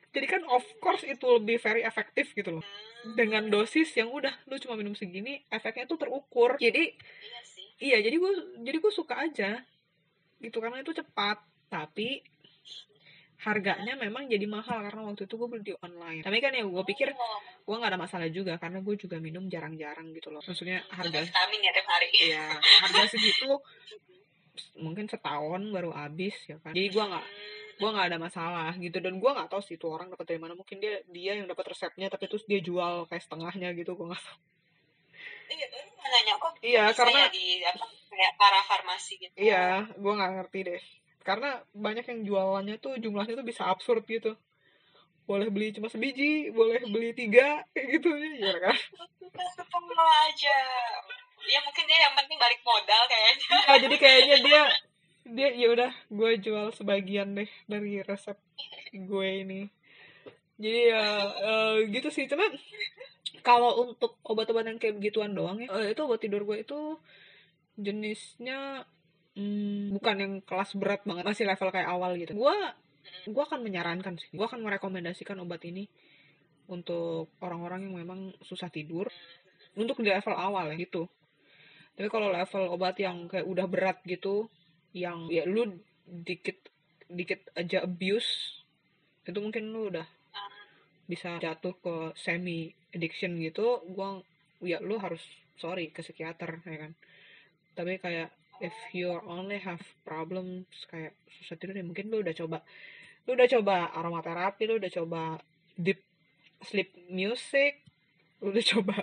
jadi kan of course itu lebih very efektif gitu loh. Hmm, dengan dosis yang udah lu cuma minum segini efeknya tuh terukur. Jadi iya sih. iya jadi gue jadi gue suka aja. Gitu karena itu cepat. Tapi harganya memang jadi mahal karena waktu itu gue beli di online. Tapi kan ya gue pikir Oh, gue nggak ada masalah juga karena gue juga minum jarang-jarang gitu loh. Maksudnya harga vitamin ya tiap hari. ya harga segitu mungkin setahun baru habis ya kan. Jadi gue nggak gue nggak ada masalah gitu. Dan gue nggak tahu sih itu orang dapat dari mana. Mungkin dia dia yang dapat resepnya tapi terus dia jual kayak setengahnya gitu gue nggak tahu. Iya, baru mau nanya kok. Iya karena ya di apa kayak para farmasi gitu. iya gue nggak ngerti deh. Karena banyak yang jualannya tuh jumlahnya tuh bisa absurd gitu. Boleh beli cuma sebiji boleh beli tiga kayak gitu. Ya kan? Aja. Ya mungkin dia yang penting balik modal kayaknya. ya jadi kayaknya dia dia ya udah gue jual sebagian deh dari resep gue ini. Jadi ya eh, gitu sih. Cuman kalau untuk obat-obatan kayak begituan doang ya eh, itu obat tidur gue itu jenisnya hmm, bukan yang kelas berat banget masih level kayak awal gitu. Gue gue akan menyarankan sih. Gue akan merekomendasikan obat ini untuk orang-orang yang memang susah tidur untuk di level awal ya gitu. Tapi kalau level obat yang kayak udah berat gitu yang ya lu dikit dikit aja abuse itu mungkin lu udah bisa jatuh ke semi addiction gitu gua ya lu harus sorry ke psikiater ya kan. Tapi kayak if you only have problems kayak susah tidur ya mungkin lu udah coba lu udah coba aromaterapi lu udah coba deep sleep music lu udah coba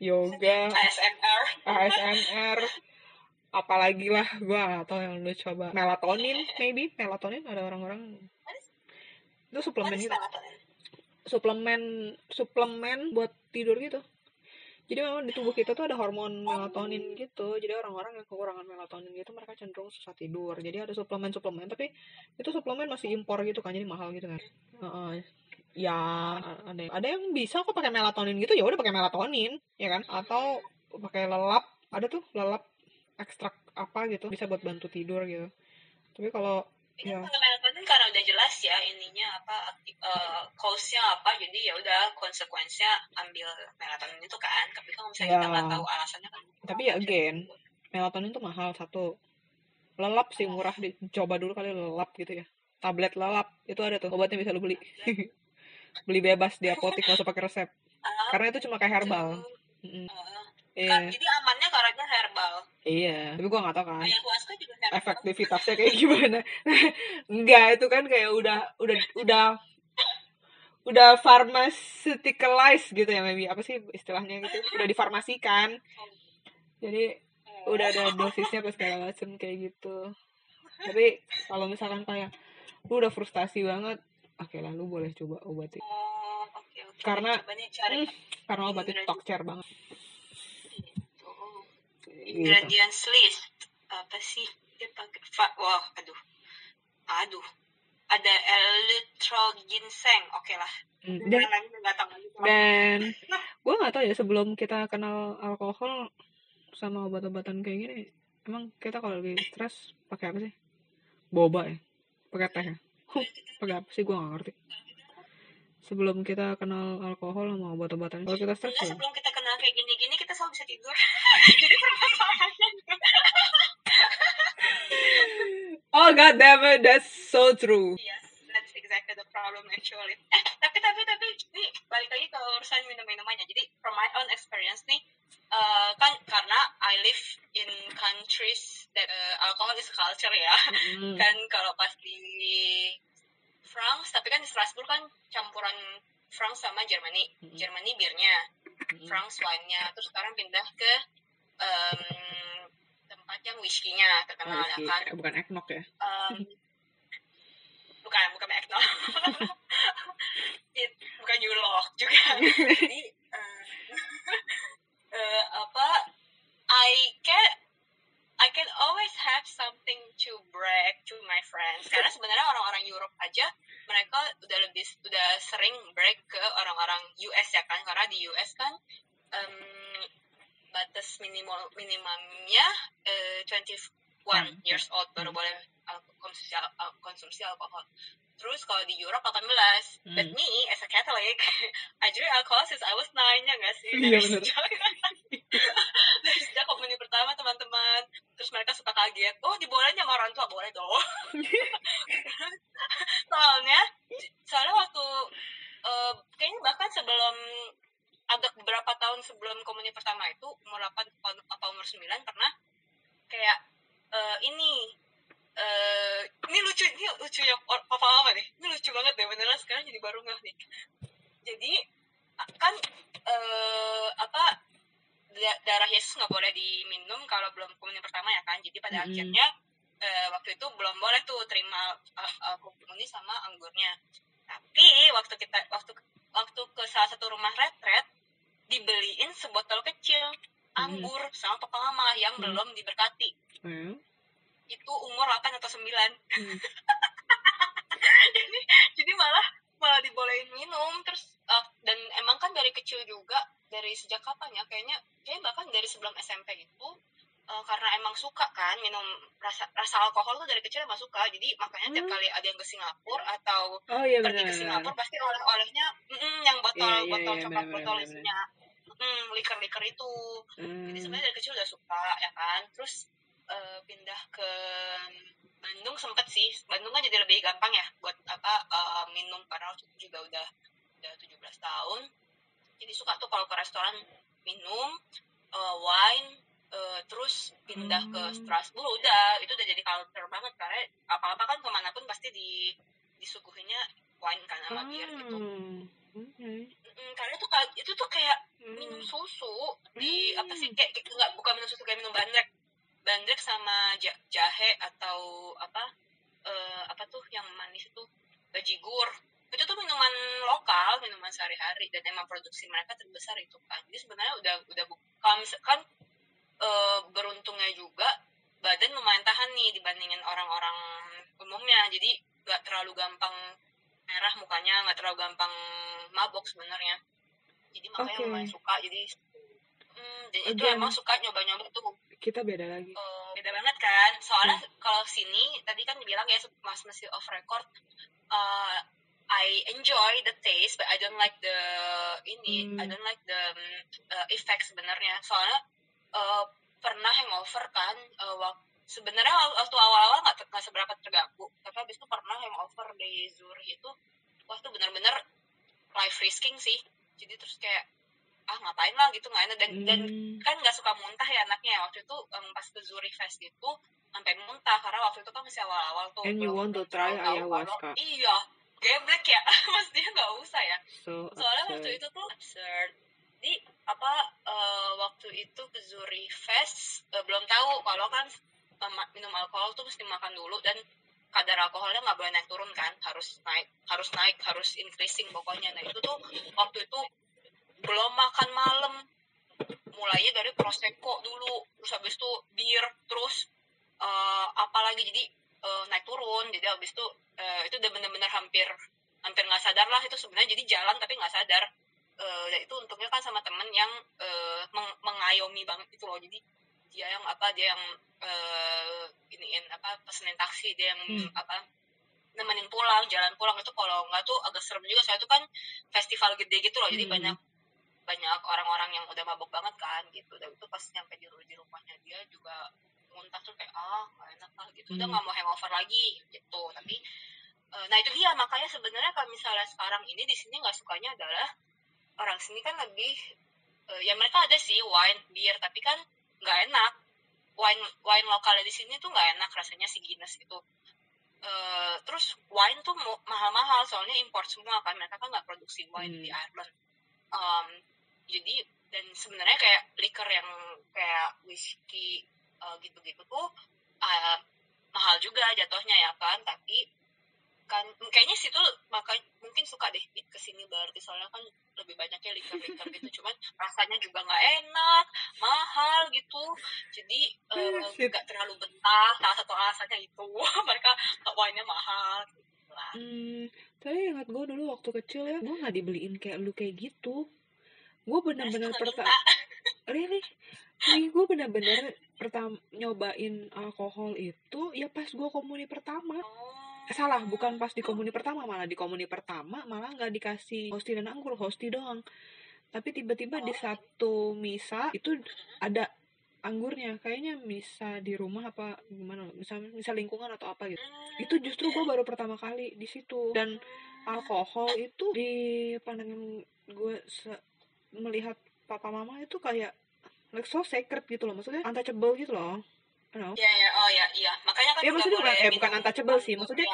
yoga ASMR. ASMR apalagi lah gue gak tau yang lu coba. Melatonin maybe. Melatonin ada orang-orang. Itu suplemen gitu. suplemen suplemen buat tidur gitu. Jadi memang di tubuh kita tuh ada hormon melatonin gitu. Jadi orang-orang yang kekurangan melatonin gitu mereka cenderung susah tidur. Jadi ada suplemen suplemen tapi itu suplemen masih impor gitu kan jadi mahal gitu kan. Heeh. ya ada ada yang bisa kok pakai melatonin gitu ya udah pakai melatonin ya kan? Atau pakai lelap ada tuh lelap ekstrak apa gitu bisa buat bantu tidur gitu. Tapi kalau Ini ya. kalau melatonin karena udah jelas ya ininya apa uh, cause-nya apa. Jadi ya udah konsekuensinya ambil melatonin itu kan. Tapi kalau misalnya kita Ya. nggak tahu alasannya kan tapi ya again melatonin tuh mahal satu. Lelap sih murah dicoba dulu kali lelap gitu ya. Tablet lelap itu ada tuh obatnya bisa lu beli. Beli bebas di apotek nggak usah pakai resep. Ah, karena itu cuma kayak herbal. Mm-mm. ah. iya. Kan, jadi amannya karena herbal iya. Tapi gua nggak tahu kan ayahuasca juga efektivitasnya kayak gimana. Enggak itu kan kayak udah udah udah udah pharmaceuticalized gitu ya maybe. Apa sih istilahnya gitu? Udah difarmasikan. Jadi udah ada dosisnya apa segala macem kayak gitu. Tapi kalau misalkan kayak lu udah frustasi banget. Oke lah lu boleh coba obat itu oh oke oke. Karena- coba nih cari. Hmm, karena obat itu talk banget gitu. ingredients list. Apa sih? Dia pakai fa- wah aduh. Aduh. Ada elektro ginseng. Oke lah. Hmm, dan nggak tahu lagi dan gue nggak tahu ya sebelum kita kenal alkohol sama obat-obatan kayak gini emang kita kalau lagi stres pakai apa sih? Boba ya? Pakai teh ya? Huh, pakai apa sih? Gue nggak ngerti. Sebelum kita kenal alkohol sama obat-obatan kalau kita stres ya? sebelum kita kenal kayak gini-gini selalu bisa tidur. Jadi permasalahannya oh god damn it that's so true. Yes that's exactly the problem actually. Eh tapi tapi tapi nih balik lagi ke urusan minum-minumannya. Jadi from my own experience nih eh, kan karena I live in countries that eh, alcohol is culture ya. Mm, kan kalau pas di France tapi kan di Strasbourg kan campuran France sama Germany. Mm-mm. Germany birnya France wine-nya terus sekarang pindah ke em, tempat yang whiskey-nya Oh, terkenal whiskey. kan? Eh, bukan eggnog ya? Em, bukan bukan It- bukan Yulok juga. Jadi eh, eh, apa I can I can always have something to brag to my friends. Karena sebenarnya orang-orang Europe aja mereka udah lebih udah sering brag ke orang-orang US ya kan karena di US kan em, batas minimal minimumnya eh, 21 Hmm, years old baru Hmm. boleh al- konsumsi konsumsi alkohol. Terus kalau di Europe 18. But Hmm. me as a Catholic, I drink alcohol since I was 9 ya gak sih? Iya, Dari bener. sejak, dari sejak komuni pertama teman-teman. Terus mereka suka kaget, oh dibolehin sama orang tua, boleh dong. soalnya, soalnya waktu, eh, kayaknya bahkan sebelum, agak beberapa tahun sebelum komuni pertama itu, umur 8 apa umur 9, pernah kayak, eh, ini, eh ini lucu ini lucunya or- papa mama nih ini lucu banget deh beneran sekarang jadi baru nggak nih jadi kan eh apa da- darah Yesus nggak boleh diminum kalau belum komuni pertama ya kan jadi pada Mm-mm. akhirnya eh, waktu itu belum boleh tuh terima uh, uh, komuni sama anggurnya tapi waktu kita waktu waktu ke salah satu rumah retret dibeliin sebotol kecil anggur sama papa mama yang Mm. belum diberkati Hmm. Itu umur 8 atau 9 Hmm. jadi jadi malah malah dibolehin minum terus uh, dan emang kan dari kecil juga dari sejak kapan ya kayaknya kayaknya bahkan dari sebelum SMP itu uh, karena emang suka kan minum rasa rasa alkohol tuh dari kecil emang suka jadi makanya tiap Hmm. kali ada yang ke Singapura atau Oh iya pergi benar. ke Singapura pasti oleh-olehnya mm, yang botol Iya, iya, botol iya, coklat benar, botol benar, isinya mm, liker-liker itu Hmm. jadi sebenarnya dari kecil udah suka ya kan terus eh, pindah ke Bandung sempet sih Bandung kan jadi lebih gampang ya buat apa eh, minum karena waktu itu juga udah udah 17 tahun jadi suka tuh kalau ke restoran minum eh, wine eh, terus pindah ke Hmm. Strasbourg udah itu udah jadi culture banget karena apa-apa kan ke mana pun pasti di disuguhinnya wine kan sama bir gitu Hmm. Mm, karena itu ka- itu tuh kayak Hmm. minum susu di Hmm. apa sih kayak, enggak bukan minum susu kayak minum bandrek bandrek sama ja- jahe atau apa eh, apa tuh yang manis itu? Bajigur. Itu tuh minuman lokal minuman sehari-hari. Dan emang produksi mereka terbesar itu kan jadi sebenarnya udah udah kalau misalkan eh, beruntungnya juga badan lumayan tahan nih dibandingin orang-orang umumnya. Jadi nggak terlalu gampang merah mukanya nggak terlalu gampang mabok sebenarnya. Jadi makanya Oke. lumayan suka. Jadi hmm, dan itu emang suka nyoba-nyoba tuh. Kita beda lagi. eh, beda banget kan. Soalnya kalau sini tadi kan dibilang ya mas masih off record eh, I enjoy the taste but I don't like the ini Hmm. I don't like the uh, effect sebenarnya. Soalnya eh, pernah hangover kan eh, wak- sebenarnya wak- waktu awal-awal nggak nggak seberapa terganggu. Tapi habis itu pernah hangover di Zurich itu waktu benar-benar life risking sih. Jadi terus kayak ah ngapain lah gitu nggak enak. Dan dan Hmm. kan nggak suka muntah ya anaknya waktu itu em, pas ke Zurich Fest itu sampai muntah. Karena waktu itu kan masih awal-awal tuh And you want to try ayahuasca. iya geblek ya. Maksudnya nggak usah ya. So soalnya waktu absurd. itu tuh absurd. Di apa eh, waktu itu ke Zurich Fest eh, belum tahu kalau kan eh, minum alkohol tuh mesti makan dulu dan kadar alkoholnya nggak boleh naik turun kan. Harus naik harus naik harus increasing pokoknya. Nah itu tuh waktu itu belum makan malam mulainya dari prosecco dulu terus habis itu bir terus eh, apa lagi jadi eh, naik turun jadi habis itu eh, itu udah bener-bener hampir hampir nggak sadar lah itu sebenarnya jadi jalan tapi nggak sadar Eh, dan itu untungnya kan sama temen yang eh, meng- mengayomi banget itu loh jadi dia yang apa dia yang eh, iniin apa pesenin taksi dia yang Hmm. apa nemenin pulang jalan pulang itu kalau nggak tuh agak serem juga saya tuh kan festival gede gitu loh jadi Hmm. banyak banyak orang-orang yang udah mabok banget kan gitu. Dan itu pas nyampe di, di rumahnya dia juga muntah tuh kayak ah gak enak lah gitu. Udah Hmm. nggak mau hangover lagi gitu. Tapi eh, nah itu dia. Makanya sebenarnya kalau misalnya sekarang ini di sini nggak sukanya adalah orang sini kan lebih eh, ya mereka ada sih wine beer tapi kan nggak enak. Wine wine lokalnya di sini tuh nggak enak rasanya si Guinness itu. Eh, terus wine tuh mahal-mahal soalnya import semua kan. Mereka kan nggak produksi wine Hmm. di Ireland. Um, jadi dan sebenarnya kayak liquor yang kayak whiskey uh, gitu-gitu tuh uh, mahal juga jatuhnya ya kan. Tapi kan kayaknya situ makanya mungkin suka deh ke sini berarti. Soalnya kan lebih banyaknya liquor-liquor gitu. Cuman rasanya juga nggak enak mahal gitu. Jadi uh, Shit. nggak terlalu betah. Salah satu alasannya itu. Mereka wine-nya mahal gitu lah. Hmm, tapi ingat gue dulu waktu kecil ya, gue nggak dibeliin kayak lu kayak gitu. Gue bener-bener pertama, really, nih gue bener-bener pertama nyobain alkohol itu ya pas gue komuni pertama. Oh. Salah, bukan pas di komuni pertama, malah di komuni pertama malah nggak dikasih hosti dan anggur, hosti doang. Tapi tiba-tiba di Oh. satu misa itu ada anggurnya, kayaknya misa di rumah apa gimana, misa misa lingkungan atau apa gitu. Hmm, Itu justru gue baru pertama kali di situ dan alkohol itu di pandangan gue se- melihat papa mama itu kayak like so sacred gitu loh, maksudnya untouchable gitu loh. You know? Ya ya oh ya iya makanya kan Ya, maksudnya bukan- eh, bukan untouchable sih, maksudnya-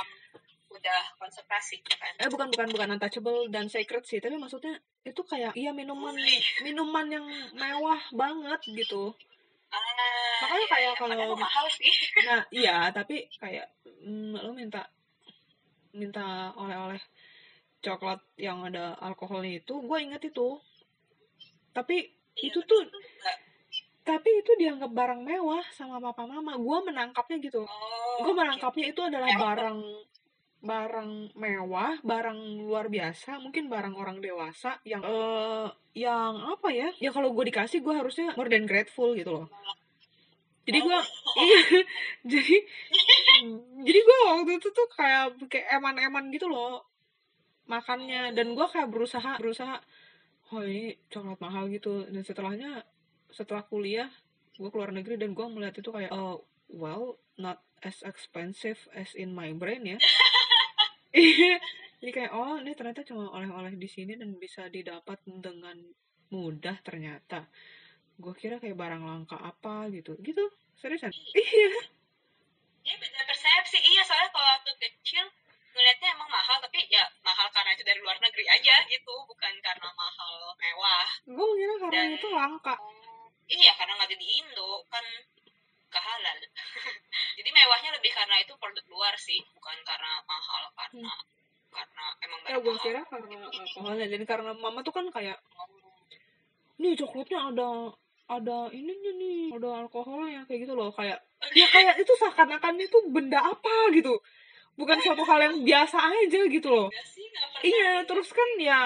udah konservasi kan Eh bukan bukan bukan untouchable dan sacred sih, tapi maksudnya itu kayak iya minuman minuman yang mewah banget gitu. ah, Makanya iya, kayak iya. kalau- mahal sih Nah iya tapi kayak mm, lo minta minta oleh-oleh coklat yang ada alkoholnya itu, gue inget itu. Tapi Iya, itu tuh enggak. tapi itu dianggap barang mewah sama papa mama. Gue menangkapnya gitu. oh, Gue menangkapnya itu adalah barang barang mewah, barang luar biasa, mungkin barang orang dewasa yang eh yang apa ya? Ya kalau gue dikasih gue harusnya more than grateful gitu loh. Jadi gue iya jadi jadi gue waktu itu tuh kayak kayak eman-eman gitu loh makannya dan gue kayak berusaha berusaha oh ini coklat mahal gitu. Dan setelahnya setelah kuliah gue keluar negeri dan gue melihat itu kayak oh well not as expensive as in my brain ya. Iya. jadi kayak oh ini ternyata cuma oleh-oleh di sini dan bisa didapat dengan mudah ternyata. Gue kira kayak barang langka apa gitu. Gitu? Seriusan? Iya. Ya beda persepsi. Iya soalnya kalau waktu kecil ngeliatnya emang mahal tapi ya mahal karena itu dari luar negeri aja gitu bukan karena mahal mewah. Gue mengira karena Dan- itu langka. Iya karena nggak ada di Indo kan gak halal. Jadi mewahnya lebih karena itu produk luar sih bukan karena mahal karena karena emang ya gue kira karena alkoholnya dan karena mama tuh kan kayak nih coklatnya ada ada ininya nih ada alkoholnya kayak gitu loh. Kayak ya kayak itu seakan-akan itu benda apa gitu bukan suatu hal yang biasa aja gitu loh. Pernah iya gitu. terus kan ya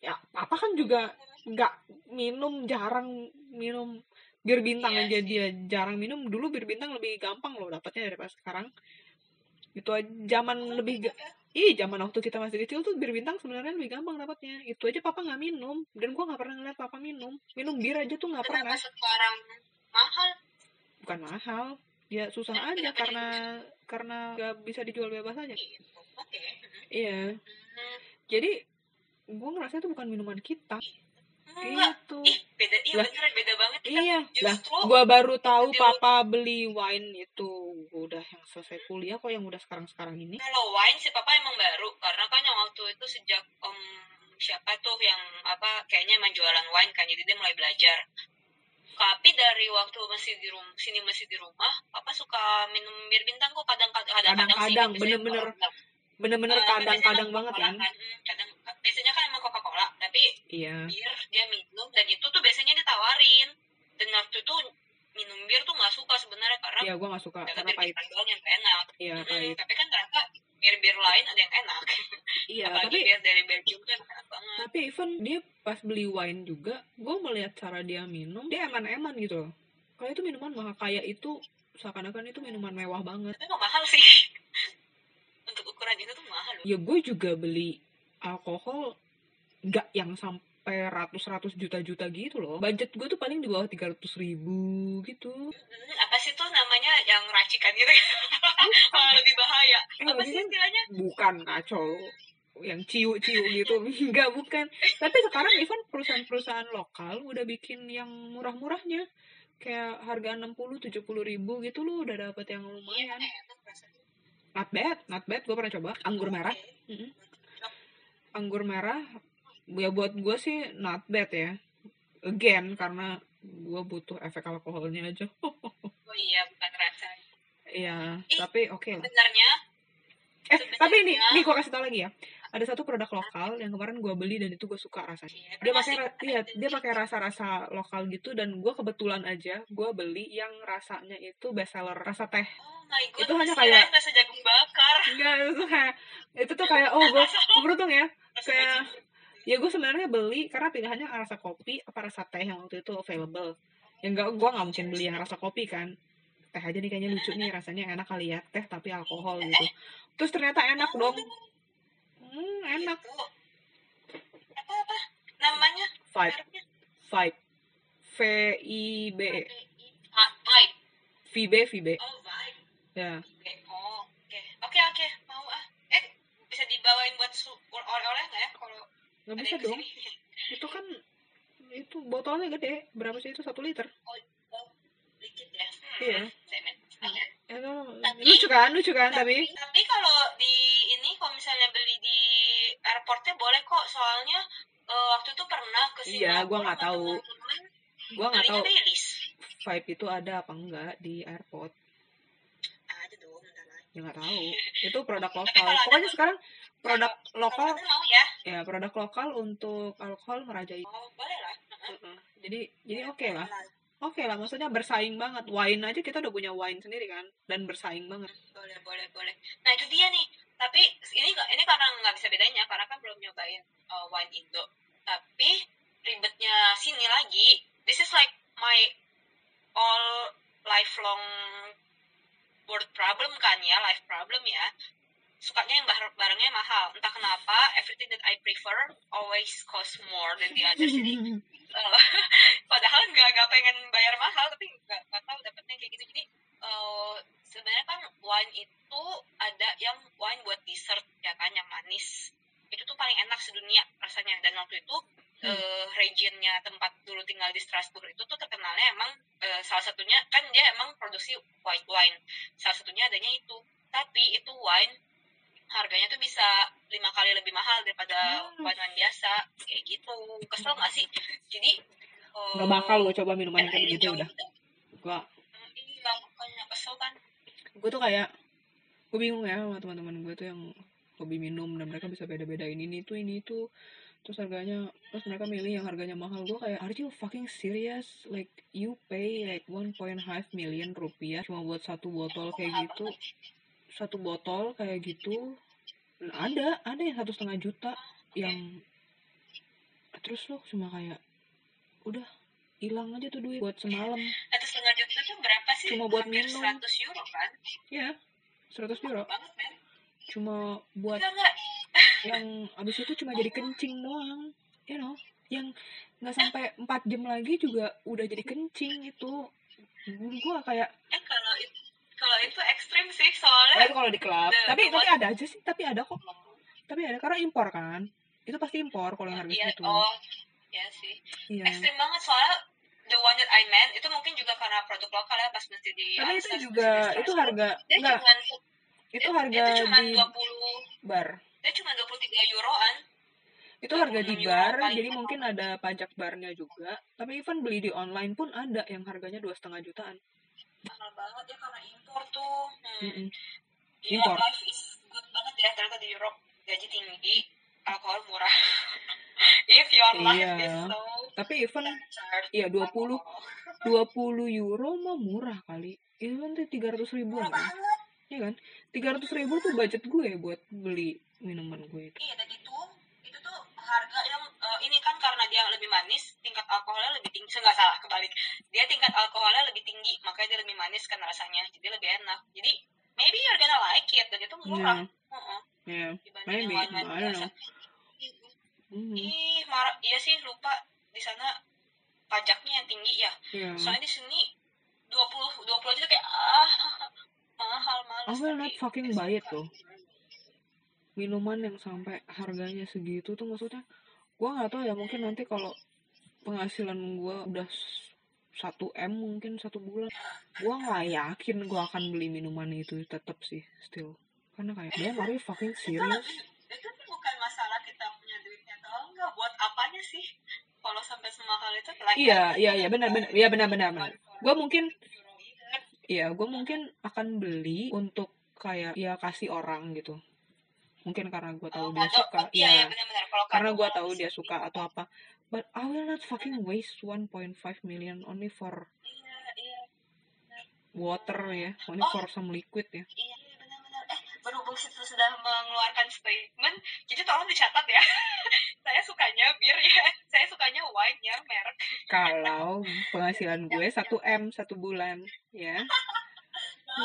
ya papa kan juga nggak minum jarang minum bir bintang Iya aja dia. Jarang minum dulu bir bintang lebih gampang loh dapatnya daripada sekarang. Itu aja zaman lebih ga- ih zaman waktu kita masih kecil tuh bir bintang sebenarnya lebih gampang dapatnya. Itu aja papa nggak minum dan gua nggak pernah ngeliat papa minum. Minum bir aja tuh nggak pernah. sekarang mahal? Bukan mahal ya susah Kenapa aja karena karena nggak bisa dijual bebas aja. Gitu oke iya. Hmm, jadi gua ngerasa itu bukan minuman kita. Enggak. Itu ih beda iya Lah, beneran beda banget kita. Iya, lah gua baru tahu Jadi- papa beli wine itu. Udah yang selesai kuliah kok yang udah sekarang-sekarang ini. kalau wine si papa emang baru. Karena kan yang waktu itu sejak om siapa tuh yang apa kayaknya emang jualan wine kan. Jadi dia mulai belajar tapi dari waktu masih di rumah sini masih di rumah papa suka minum bir bintang kok kadang-kadang kadang-kadang Kadang-kadang, bener-bener. Bener-bener Eh, kadang-kadang kan banget kan. Hmm, kadang biasanya kan emang Coca Cola tapi Iya. bir dia minum dan itu tuh biasanya ditawarin dan waktu itu minum bir tuh nggak suka sebenarnya karena Iya, gua nggak suka ternyata karena pahit. doang yang enak Iya, pahit. tapi kan ternyata bir-bir lain ada yang enak Iya, apalagi tapi bir dari Belgium kan enak banget tapi even dia pas beli wine juga, gua melihat cara dia minum, dia eman-eman gitu loh. Kayak itu minuman mahal kayak itu seakan-akan itu minuman mewah banget. tapi emang mahal sih untuk ukuran itu tuh mahal loh Ya gue juga beli alkohol nggak yang sampai ratus-ratus juta-juta gitu loh. Budget gue tuh paling di bawah 300 ribu gitu. Apa sih tuh namanya yang racikan gitu Malah lebih bahaya. Eh, apa sih kan istilahnya? Bukan ngaco yang ciu-ciu gitu. Enggak bukan. Tapi sekarang even perusahaan-perusahaan lokal udah bikin yang murah-murahnya. Kayak harga 60 70 ribu gitu lo udah dapet yang iya lumayan. rasanya. Not bad not bad. Gue pernah coba. Anggur merah. Anggur merah ya buat gue sih not bad ya again karena gue butuh efek alkoholnya aja Oh iya, bukan rasa. Iya, Ih. tapi oke lah. Sebenarnya Eh, tapi ini, nih gue kasih tau lagi ya. Ada satu produk lokal yang kemarin gue beli dan itu gue suka rasanya. Iya, Dia pakai, iya, dia pakai rasa-rasa lokal gitu dan gue kebetulan aja gue beli yang rasanya itu best seller rasa teh. Oh my god, Itu hanya kayak- rasa jagung bakar. Enggak, itu tuh kayak itu tuh kayak oh gue beruntung ya. Kayak. Ya gue sebenarnya beli karena pilihannya rasa kopi apa rasa teh yang waktu itu available. Ya enggak, gue nggak mungkin beli yang rasa kopi kan. Teh aja nih kayaknya lucu nih rasanya enak kali ya teh tapi alkohol gitu. Terus ternyata enak dong. Hmm, enak. Apa apa? Namanya? Vibe, vibe. V I B E. Ah, Vibe. V B. Oh, Vibe. Ya. Oke. Oh, oke. Oke, oke. Mau ah. Eh, bisa dibawain buat su- oleh-oleh nggak ya kalau Nggak bisa dong. ke sini? Itu kan itu botolnya gede. Berapa sih itu? Satu liter. Oh, dikit ya. Hmm. Iya. Itu Tapi- lucu kan? Lucu kan tapi? tapi kalau di ini kalau misalnya beli di airportnya boleh kok soalnya eh, waktu itu pernah ke Singapura Iya, gua nggak tahu. Gua nggak tahu Baileys. vibe itu ada apa enggak di airport. ada dong Ya nggak tahu. Itu produk lokal. ada- Pokoknya sekarang produk lokal mau ya ya produk lokal untuk alkohol merajai. oh boleh lah. Jadi jadi oke lah. Boleh Oke lah, maksudnya bersaing banget. Wine aja kita udah punya wine sendiri kan, dan bersaing banget. boleh boleh boleh nah itu dia nih tapi ini ini karena nggak bisa bedanya karena kan belum nyobain uh, wine Indo tapi ribetnya sini lagi this is like my all lifelong world problem kan ya life problem ya sukanya yang bar- barangnya mahal. Entah kenapa everything that I prefer always cost more than the others. Jadi eh, padahal nggak nggak pengen bayar mahal tapi nggak nggak tahu dapetnya kayak gitu. Jadi eh, sebenarnya kan wine itu ada yang wine buat dessert ya kan yang manis. Itu tuh paling enak sedunia rasanya. Dan waktu itu Hmm. eh, regionnya tempat dulu tinggal di Strasbourg itu tuh terkenalnya emang eh, salah satunya kan dia emang produksi white wine. Salah satunya adanya itu. Tapi itu wine harganya tuh bisa lima kali lebih mahal daripada Hmm. wine biasa. Kayak gitu. Kesel nggak sih? Jadi eh, Gak bakal gue coba minuman yang kayak ya, jauh udah. juga. Gua, Hmm, iya makanya kesel kan? Gue tuh kayak, gue bingung ya sama teman-teman gue tuh yang hobi minum dan mereka bisa beda-bedain ini tuh ini itu terus harganya terus mereka milih yang harganya mahal. Gue kayak are you fucking serious? Like you pay like 1.5 million rupiah cuma buat satu botol kayak gitu satu botol kayak gitu ada ada yang satu setengah juta yang terus lo cuma kayak udah hilang aja tuh duit buat semalam. Satu setengah juta tuh berapa sih? Cuma buat Hampir minum. 100 euro kan? Ya 100 euro. Banget cuma buat enggak enggak. yang abis itu cuma jadi kencing doang you know? Yang nggak sampai 4 jam lagi juga udah jadi kencing itu. Gua kayak eh kalau itu kalau itu ekstrim sih "Ah, soalnya itu kalau di klub. The- tapi the tapi ada aja sih tapi ada kok. Tapi ada karena impor kan. Itu pasti impor kalau yang harga iya segitu oh ya sih. Iya. Ekstrim banget soalnya the one that I meant itu mungkin juga karena produk lokal ya pas mesti di tapi itu juga itu harga dia enggak. cuman itu harga itu cuman di 20 bar. dia cuma 23 euroan. Itu harga di 26 euro bar jadi mungkin ada pajak barnya juga. Tapi even beli di online pun ada yang harganya dua setengah jutaan. Mahal banget ya karena impor tuh hmm. Mm-mm. Gila, Impor. life is good banget ya ternyata di Europe gaji tinggi alkohol murah if your life Iya. is so tapi even iya 20 20 euro mah murah kali itu kan tuh 300 ribuan murah kan iya kan 300 ribu tuh budget gue buat beli minuman gue itu iya dan itu itu tuh harga yang ini kan karena dia lebih manis tingkat alkoholnya lebih tinggi. Nggak salah kebalik. Dia tingkat alkoholnya lebih tinggi makanya dia lebih manis kan rasanya. Jadi lebih enak. Jadi maybe you're gonna like it dan itu murah. Heeh, yeah. Dibanding Maybe, yang wine I don't biasa. know. Mhm. ih marah iya sih lupa. Di sana pajaknya yang tinggi ya. Iya. soalnya di sini 20 20 aja tuh kayak ah mahal malas I will not fucking buy it loh. minuman yang sampai harganya segitu tuh maksudnya gua nggak tahu ya mungkin nanti kalau penghasilan gua udah s- 1 m mungkin satu bulan. Gua nggak yakin gua akan beli minuman itu tetap sih still. Karena kayak are you fucking serious? itu tuh bukan masalah kita punya duitnya atau enggak buat apanya sih? Kalau sampai semahal itu lagi iya iya iya benar benar. iya benar benar benar. gue mungkin iya gue mungkin akan beli untuk kayak ya kasih orang gitu. Mungkin karena gue tahu dia suka iya, ya iya. benar-benar kalau karena gue tahu dia suka atau apa. But I will not fucking waste 1.5 million only for iya iya water ya. Only Oh. for some liquid ya. iya benar-benar. Eh berhubung situ sudah mengeluarkan statement jadi tolong dicatat ya. Saya sukanya bir ya. Saya sukanya wine ya merek. Kalau penghasilan gue 1 m satu bulan ya.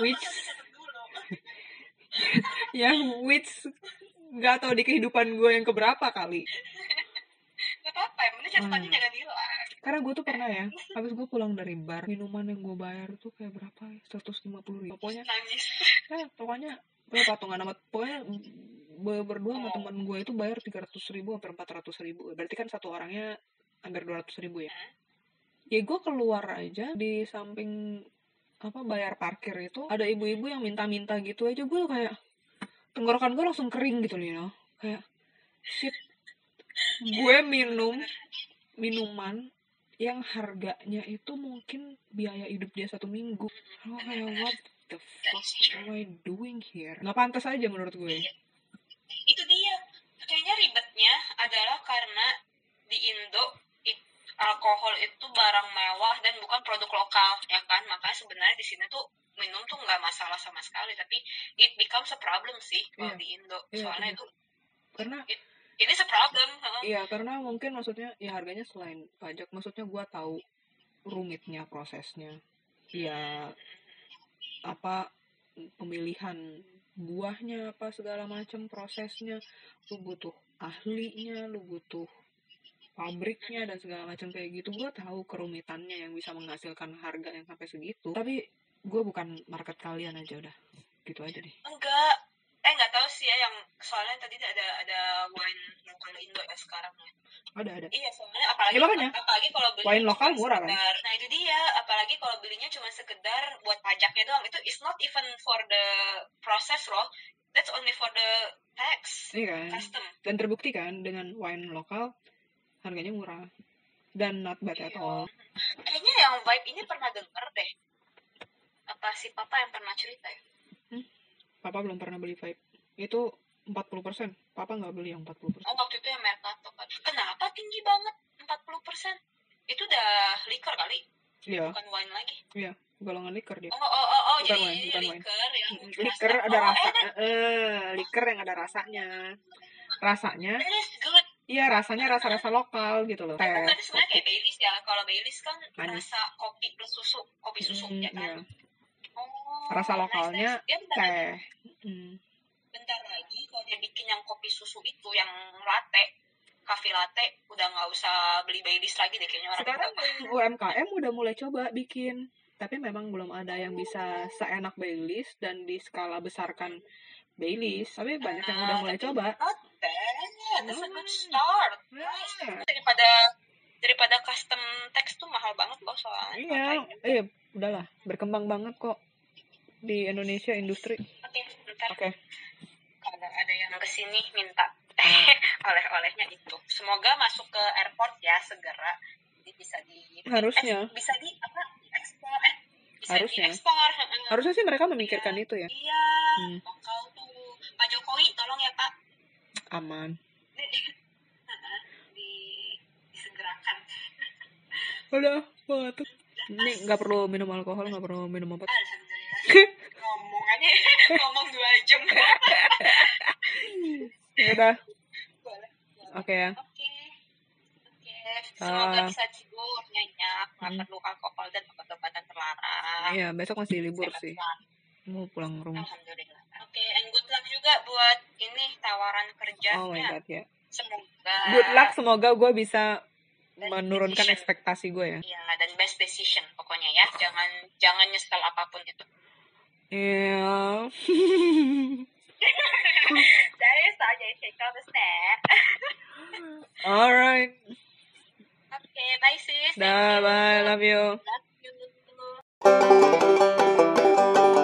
Which- dulu. Ya which nggak tahu di kehidupan gue yang keberapa kali. Gak apa-apa, yang penting catatannya Hmm. jangan hilang. karena gue tuh pernah ya habis gue pulang dari bar minuman yang gue bayar tuh kayak berapa ya? 150 ribu. Pokoknya Nangis. eh, pokoknya gue patungan sama pokoknya ber- berdua sama teman gue itu bayar 300 ribu hampir 400 ribu. Berarti kan satu orangnya hampir 200 ribu ya? Ya gue keluar aja di samping apa bayar parkir itu ada ibu-ibu yang minta-minta gitu aja. Gue kayak tenggorokan gue langsung kering gitu nih no kayak shit gue minum minuman yang harganya itu mungkin biaya hidup dia satu minggu. Gue kayak what the fuck am I doing here? Nggak pantas aja menurut gue. Itu dia. Kayaknya ribetnya adalah karena di Indo alkohol itu barang mewah dan bukan produk lokal, ya kan? Makanya sebenarnya di sini tuh minum tuh nggak masalah sama sekali, tapi it becomes a problem sih kalau Iya. di Indo. Iya, Soalnya iya. itu karena ini a problem. heeh. Iya, karena mungkin maksudnya ya harganya selain pajak, maksudnya gua tahu rumitnya prosesnya. Ya apa pemilihan buahnya apa segala macam prosesnya, lu butuh ahlinya, lu butuh pabriknya dan segala macam kayak gitu. Gua tahu kerumitannya yang bisa menghasilkan harga yang sampai segitu. Tapi gua bukan market kalian aja udah. Gitu aja deh. Enggak. Eh nggak tahu sih ya yang soalnya tadi ada ada wine lokal Indo ya sekarang ya. Ada ada. Iya soalnya apalagi Ya, makanya. apalagi kalau beli Wine lokal murah, kan? Nah itu dia apalagi kalau belinya cuma sekedar buat pajaknya doang itu is not even for the process loh. That's only for the tax Iya kan? custom. dan terbukti kan dengan wine lokal harganya murah dan not bad at all Kayaknya yang vibe ini pernah denger deh. Apa si papa yang pernah cerita ya? papa belum pernah beli vape itu 40% papa nggak beli yang 40% Oh waktu itu yang Mercato kan. Kenapa tinggi banget 40%? Itu udah liquor kali, iya bukan wine lagi. golongan liquor dia Oh, oh, oh, oh Bukan jadi wine, bukan wine. liquor yang liquor rasa- ada oh, rasa eh, eh liquor yang ada rasanya rasanya iya rasanya rasa-rasa lokal gitu loh teh kan sebenarnya kayak Baileys ya. Kalau Baileys kan Manis. rasa kopi plus susu, kopi susu Mm, ya kan. iya. Oh, Rasa lokalnya nice. Teh Mm. bentar lagi kalau dia bikin yang kopi susu itu yang latte, cafe latte, udah nggak usah beli Baileys lagi deh kayaknya orang sekarang yang UMKM udah mulai coba bikin tapi memang belum ada yang bisa seenak Baileys dan di skala besarkan Baileys tapi banyak yang udah mulai coba Not bad. That's a good start. Nice. Nah, Daripada daripada custom text tuh mahal banget loh soalnya. iya iya udahlah berkembang banget kok di Indonesia industri Oke, bentar. oke Kalau ada yang ke sini minta Ah. oleh-olehnya itu. Semoga masuk ke airport ya segera. Jadi bisa di Harusnya. eh, bisa di apa? Ekspor eh bisa Harusnya. diekspor. harusnya sih mereka memikirkan itu ya Iya. Hmm. Tuh. Pak Jokowi tolong ya Pak. aman Heeh, di disegerakan. udah batuk ini nggak perlu minum alkohol nggak perlu minum obat Alhamdulillah. Ngomongannya ngomong dua jam. ya udah oke ya Oke. Oke. Semoga Ah. bisa tidur nyenyak, nggak Hmm. perlu alkohol dan obat-obatan terlarang. iya besok masih libur Sehat sih mau pulang rumah Alhamdulillah. Oke, and good luck juga buat ini tawaran kerjanya. oh my god ya Semoga. good luck semoga gue bisa Dan menurunkan decision. ekspektasi gue ya Iya, dan best decision pokoknya ya. Jangan jangan nyesel apa pun itu. Yeah. that is all you take on the snap. all right. Okay, bye sis. Bye, bye. Love you. Love you.